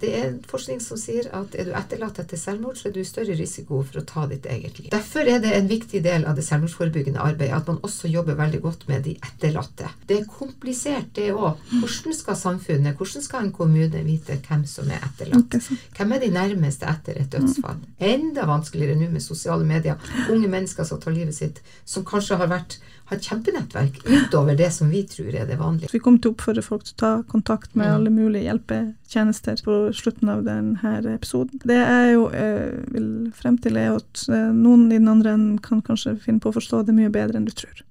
det er forskning som sier at er du etterlatt etter selvmord, så er du i større risiko for å ta ditt eget liv. Derfor er det en viktig del av det selvmordsforebyggende arbeidet at man også jobber veldig godt med de etterlatte. Det er komplisert, det òg. Hvordan skal samfunnet, hvordan skal en kommune vite hvem som er etterlatt? Hvem er de nærmeste etter et dødsfall? Enda vanskeligere nå med sosiale medier. Unge mennesker som tar livet sitt, som kanskje har vært har et kjempenettverk utover det som vi tror er det vanlige. Vi kommer til å oppfordre folk til å ta kontakt med mm. alle mulige hjelpetjenester på slutten av denne episoden. Det jeg jo eh, vil frem til, er at eh, noen i den andre enden kan kanskje finne på å forstå det mye bedre enn du tror.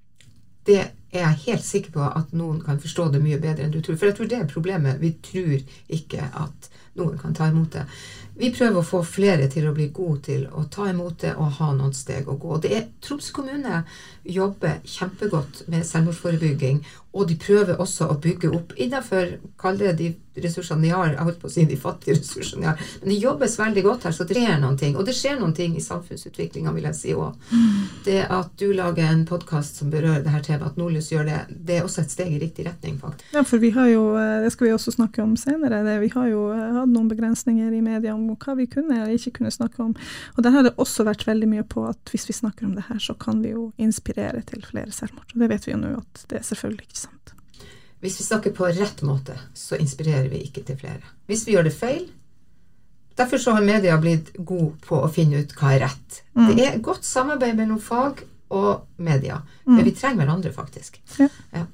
Det er jeg helt sikker på at noen kan forstå det mye bedre enn du tror. For jeg tror det er problemet. Vi tror ikke at noen kan ta imot det. Vi prøver å få flere til å bli gode til å ta imot det og ha noen steg å gå. Det er Troms kommune jobber kjempegodt med selvmordsforebygging, og de prøver også å bygge opp innenfor kall det de ressursene de har. Jeg holdt på å si de fattige ressursene de har. Men det jobbes veldig godt her, så det skjer noen ting. Og det skjer noen ting i samfunnsutviklinga, vil jeg si òg. Det at du lager en podkast som berører det her temaet, at Nordlys gjør det, det er også et steg i riktig retning, faktisk. Ja, for vi har jo, eh, det skal vi også snakke om senere, det, vi har jo eh, hatt noen begrensninger i media om hva vi kunne eller ikke kunne snakke om. Og der har det også vært veldig mye på at hvis vi snakker om det her, så kan vi jo inspirere til flere selvmord. Og det vet vi jo nå at det er selvfølgelig ikke sant. Hvis vi snakker på rett måte, så inspirerer vi ikke til flere. Hvis vi gjør det feil Derfor så har media blitt god på å finne ut hva er rett. Mm. Det er godt samarbeid mellom fag og media. Mm. Men vi trenger hverandre, faktisk. Ja. ja.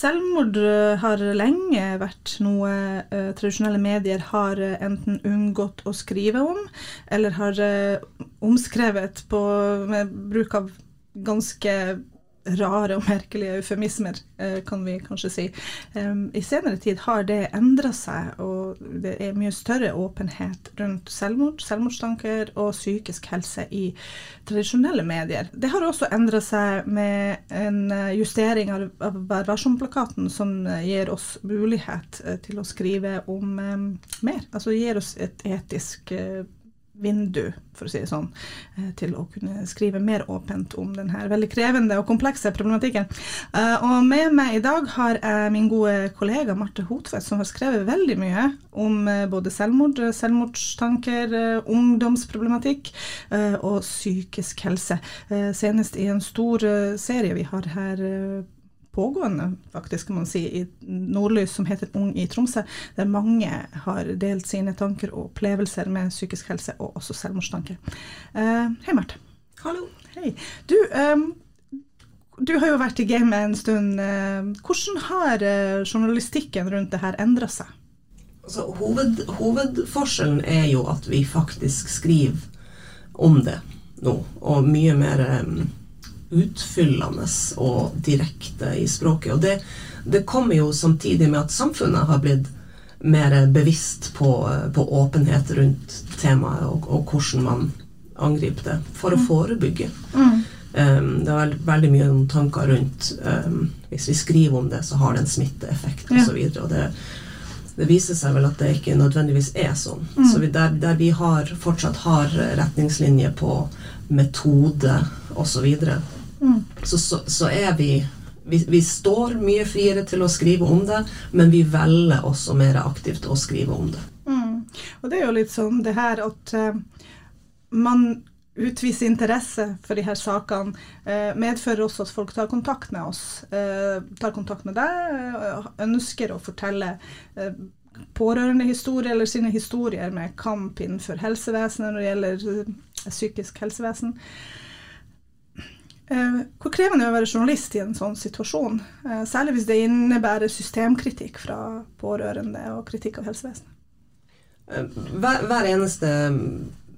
Selvmord eh, har lenge vært noe uh, tradisjonelle medier har uh, enten unngått å skrive om, eller har uh, omskrevet på, med bruk av ganske rare og merkelige eufemismer, eh, kan vi kanskje si. I senere tid har det endra seg, og det er mye større åpenhet rundt selvmord, selvmordstanker og psykisk helse i tradisjonelle medier. Det har også endra seg med en eh, justering av Vær varsom-plakaten, som eh, gir oss mulighet til å skrive om mer. Altså gir oss et etisk vindu, for å si det sånn, eh, til å kunne skrive mer åpent om denne veldig krevende og komplekse problematikken. Eh, og med meg i dag har jeg min gode kollega Marte Hotvedt, som har skrevet veldig mye om eh, både selvmord, selvmordstanker, ungdomsproblematikk og psykisk helse. Senest i en stor serie vi har her pågående, faktisk, kan man si, i Nordlys som heter Ung i Tromsø, der mange har delt sine tanker og opplevelser med psykisk helse, og også selvmordstanker. Uh, hei, Marte. Hallo. Hei. Du, um, du har jo vært i gamet en stund. Uh, hvordan har uh, journalistikken rundt det her endra seg? Altså, hoved, hovedforskjellen er jo at vi faktisk skriver om det nå, og mye mer um, utfyllende og direkte i språket. Og det, det kommer jo samtidig med at samfunnet har blitt mer bevisst på, på åpenhet rundt temaet, og, og, hvordan man angriper det, for å mm. forebygge. Mm. Um, det er veldig mye tanker rundt um, Hvis vi skriver om det, så har det en smitteeffekt osv. Og, så og det, det viser seg vel at det ikke nødvendigvis er sånn. Mm. Så vi, der, der, vi har, fortsatt har retningslinjer på metode osv., så, mm. så, så, så er vi vi, vi, står mye friere til å skrive om det, men vi velger også mer aktivt å skrive om det. Mm. Og det er jo litt sånn det her at uh, man utviser interesse for de her sakene, uh, medfører også at folk tar kontakt med oss. Uh, tar kontakt med deg, ønsker å fortelle pårørendehistorie eller sine historier med kamp innenfor helsevesenet når det gjelder psykisk helsevesen. Eh, hvor krevende er å være journalist i en sånn situasjon? Eh, særlig hvis det innebærer systemkritikk fra pårørende og kritikk av helsevesenet. Eh, hver, hver, eneste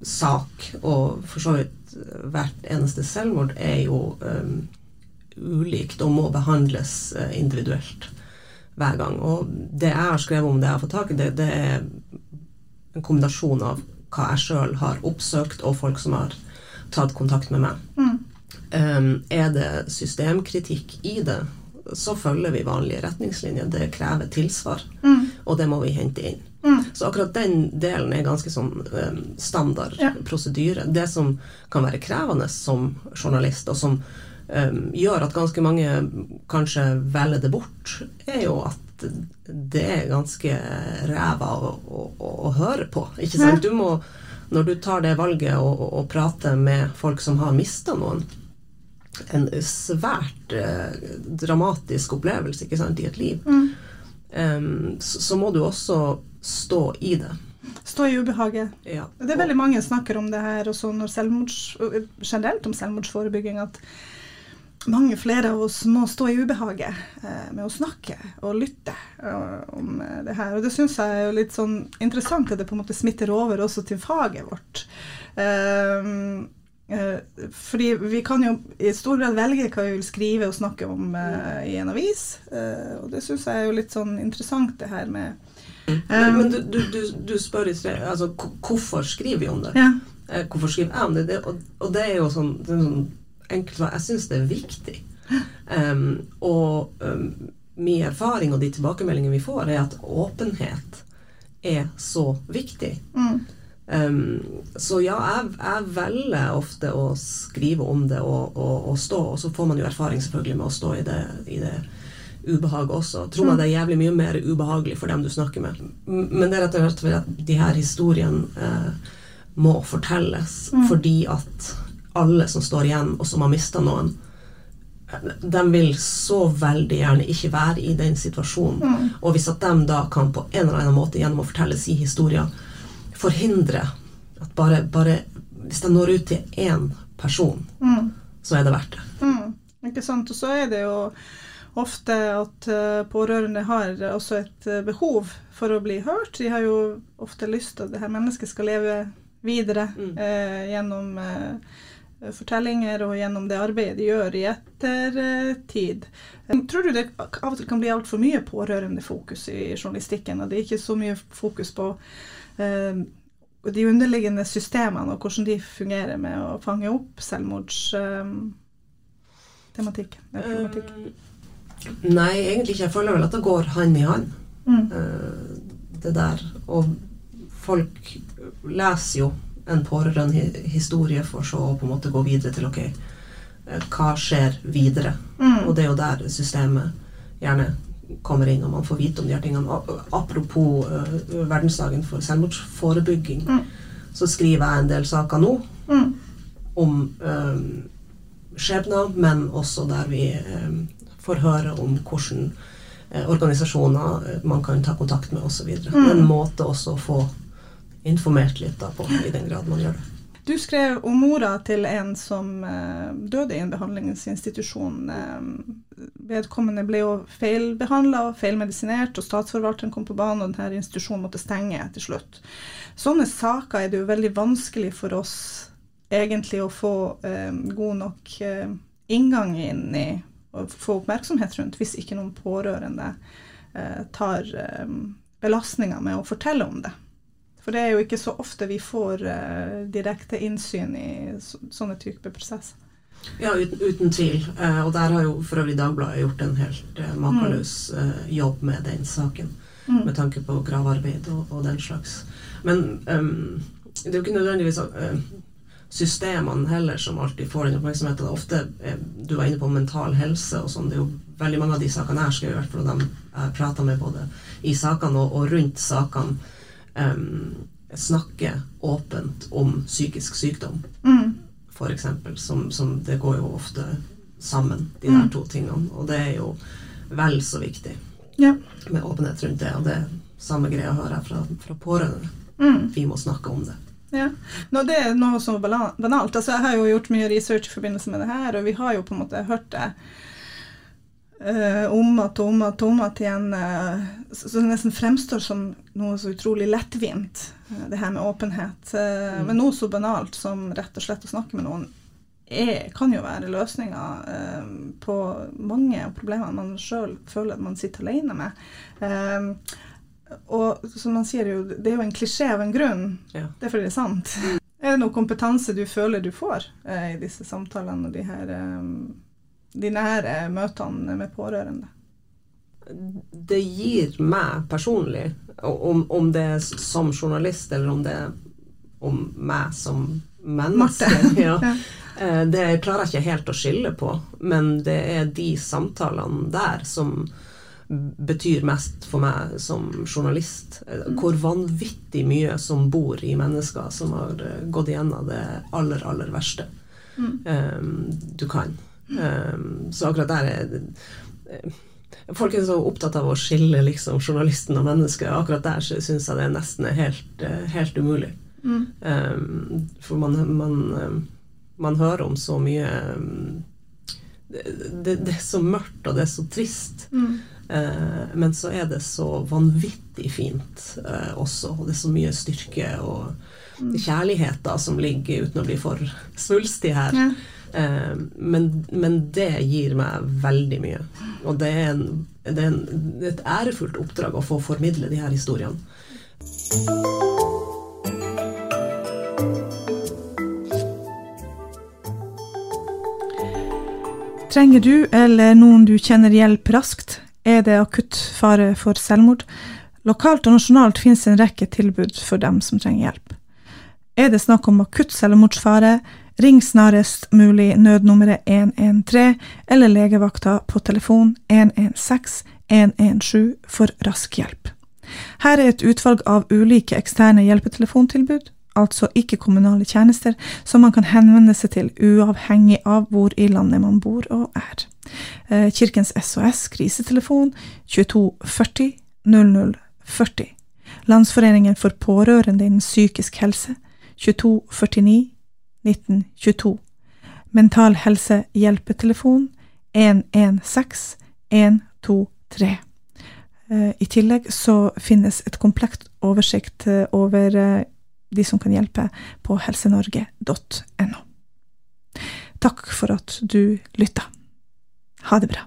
sak, og for så vidt hvert eneste selvmord, er jo um, ulikt og må behandles individuelt hver gang. Og det jeg har skrevet om det jeg har fått tak i, det, det er en kombinasjon av hva jeg sjøl har oppsøkt, og folk som har tatt kontakt med meg. Mm. Um, er det systemkritikk i det, så følger vi vanlige retningslinjer. Det krever tilsvar, mm. og det må vi hente inn. Mm. Så akkurat den delen er ganske sånn um, standard ja. prosedyre. Det som kan være krevende som journalist, og som um, gjør at ganske mange kanskje velger det bort, er jo at det er ganske ræva å, å, å, høre på. Ikke sant? Du må, når du tar det valget og, prater med folk som har mista noen, en svært eh, dramatisk opplevelse ikke sant, i et liv, mm. um, så, så, må du også stå i det. Stå i ubehaget. Ja. Det er veldig mange som snakker om det her, også selvmords, generelt om selvmordsforebygging, at mange flere av oss må stå i ubehaget eh, med å snakke og lytte og, om det her. Og det syns jeg er litt sånn interessant at det på en måte smitter over også til faget vårt. Um, Eh, fordi vi kan jo i stor grad velge hva vi vil skrive og snakke om uh, i en avis. Uh, og det syns jeg er jo litt sånn interessant, det her med um, Men, men du, du, du, spør i sted altså, hvorfor skriver vi om det? Ja. Hvorfor skriver jeg om det? det og, og, det er jo sånn, det er sånn enkelt svar. Jeg syns det er viktig. [LAUGHS] Um, og um, min erfaring og de tilbakemeldingene vi får, er at åpenhet er så viktig. Mm. Um, så ja, jeg, jeg, velger ofte å skrive om det og, og, og, stå, og så får man jo erfaring selvfølgelig med å stå i det, i det ubehaget også. Tror man mm. det er jævlig mye mer ubehagelig for dem du snakker med. Men det er rett og slett fordi at de her historiene eh, må fortelles mm. fordi at alle som står igjen, og som har mista noen, de vil så veldig gjerne ikke være i den situasjonen. Mm. Og hvis at de da kan på en eller annen måte gjennom å fortelle sin historie forhindre at bare, bare Hvis jeg når ut til én person, mm. så er det verdt det. Mm. Ikke sant. Og så er det jo ofte at uh, pårørende har også et uh, behov for å bli hørt. De har jo ofte lyst til at det her mennesket skal leve videre mm. eh, gjennom fortellinger og gjennom det arbeidet de gjør i ettertid. Tror du det av og til kan bli altfor mye pårørende fokus i journalistikken, og det er ikke så mye fokus på Eh, de underliggende systemene og hvordan de fungerer med å fange opp selvmordstematikk? Um, nei, egentlig ikke. Jeg føler vel at det går hand i hand, mm. uh, det der. Og folk leser jo en pårørendehistorie for så å på en måte gå videre til ok, hva skjer videre? Mm. Og det er jo der systemet gjerne kommer inn og man får vite om de her tingene. Apropos uh, verdensdagen for selvmordsforebygging, mm. så skriver jeg en del saker nå mm. om um, skjebner, men også der vi um, får høre om hvordan uh, organisasjoner man kan ta kontakt med osv. Mm. En måte også å få informert litt da på, i den grad man gjør det. Du skrev om mora til en som uh, døde i en behandlingsinstitusjon. Uh, vedkommende ble jo feilbehandla og feilmedisinert, og statsforvalteren kom på banen, og denne institusjonen måtte stenge til slutt. Sånne saker er det jo veldig vanskelig for oss egentlig å få eh, god nok inngang inn i og få oppmerksomhet rundt, hvis ikke noen pårørende eh, tar eh, belastninga med å fortelle om det. For det er jo ikke så ofte vi får uh, direkte innsyn i så, sånne typer prosesser. Ja, uten, uten tvil. Uh, og der har jo for øvrig Dagbladet gjort en helt uh, makeløs eh, jobb med den saken. Mm. Med tanke på gravearbeid og, og den slags. Men um, det er jo ikke nødvendigvis systemene heller som alltid får den oppmerksomheten. Ofte, Du var inne på mental helse og sånn. Det er jo veldig mange av de sakene jeg skrev, i hvert fall de jeg prata med både i sakene og, og rundt sakene, um, snakke åpent om psykisk sykdom, Mm. f.eks. Som, som Det går jo ofte sammen, de der Mm. to tingene. Og det er jo vel så viktig Ja. med åpenhet rundt det. Og det er samme greia hører jeg fra, fra pårørende. Mm. Vi må snakke om det. Ja. Nå, det er noe så banalt. Altså, jeg har jo gjort mye research i forbindelse med det her, og vi har jo på en måte hørt det uh, om at om at om at igjen Uh, så, så det nesten fremstår som noe så utrolig lettvint, uh, det her med åpenhet. Eh, Mm. Men noe så banalt som rett og slett å snakke med noen er, kan jo være løsninga eh, på mange av problemene man sjøl føler at man sitter alene med. Eh, og som man sier, jo, det er jo en klisjé av en grunn. Ja. Det er fordi det er sant. Er det noe kompetanse du føler du får eh, i disse samtalene og de her eh, de nære møtene med pårørende? det gir meg personlig, om, om det er som journalist eller om det er om meg som menneske [LAUGHS] ja, eh, Det klarer jeg ikke helt å skille på, men det er de samtalene der som betyr mest for meg som journalist. Eh, Hvor vanvittig mye som bor i mennesker som har eh, gått igjennom det aller, aller verste Mm. eh, du kan. Eh, så akkurat der er eh, Folk er så opptatt av å skille liksom, journalisten og mennesket. Akkurat der syns jeg det nesten er helt, eh, helt umulig. Mm. Um, for man, man, um, man hører om så mye det, det, er så mørkt, og det er så trist. Mm. Eh, men så er det så vanvittig fint eh, også, og det er så mye styrke og Mm. kjærlighet da, som ligger, uten å bli for svulstig her. Ja. Eh, men, men det gir meg veldig mye. Og det er, en, det, er en, det er et ærefullt oppdrag å få formidle de her historiene. Trenger du eller noen du kjenner hjelp raskt, er det akutt fare for selvmord. Lokalt og nasjonalt finnes en rekke tilbud for dem som trenger hjelp. Er det snakk om akutt selvmordsfare, ring snarest mulig nødnummeret 113 eller legevakta på telefon 116 117 for rask hjelp. Her er et utvalg av ulike eksterne hjelpetelefontilbud, altså ikke-kommunale tjenester, som man kan henvende seg til uavhengig av hvor i landet man bor og er. Eh, Kirkens SOS krisetelefon 2240 0040. Landsforeningen for pårørende innen psykisk helse 2249 1922. Mental Helse hjelpetelefon 116 123. Eh, I tillegg så finnes et komplekt oversikt eh, over eh, de som kan hjelpe på helsenorge.no. Takk for at du lytta. Ha det bra.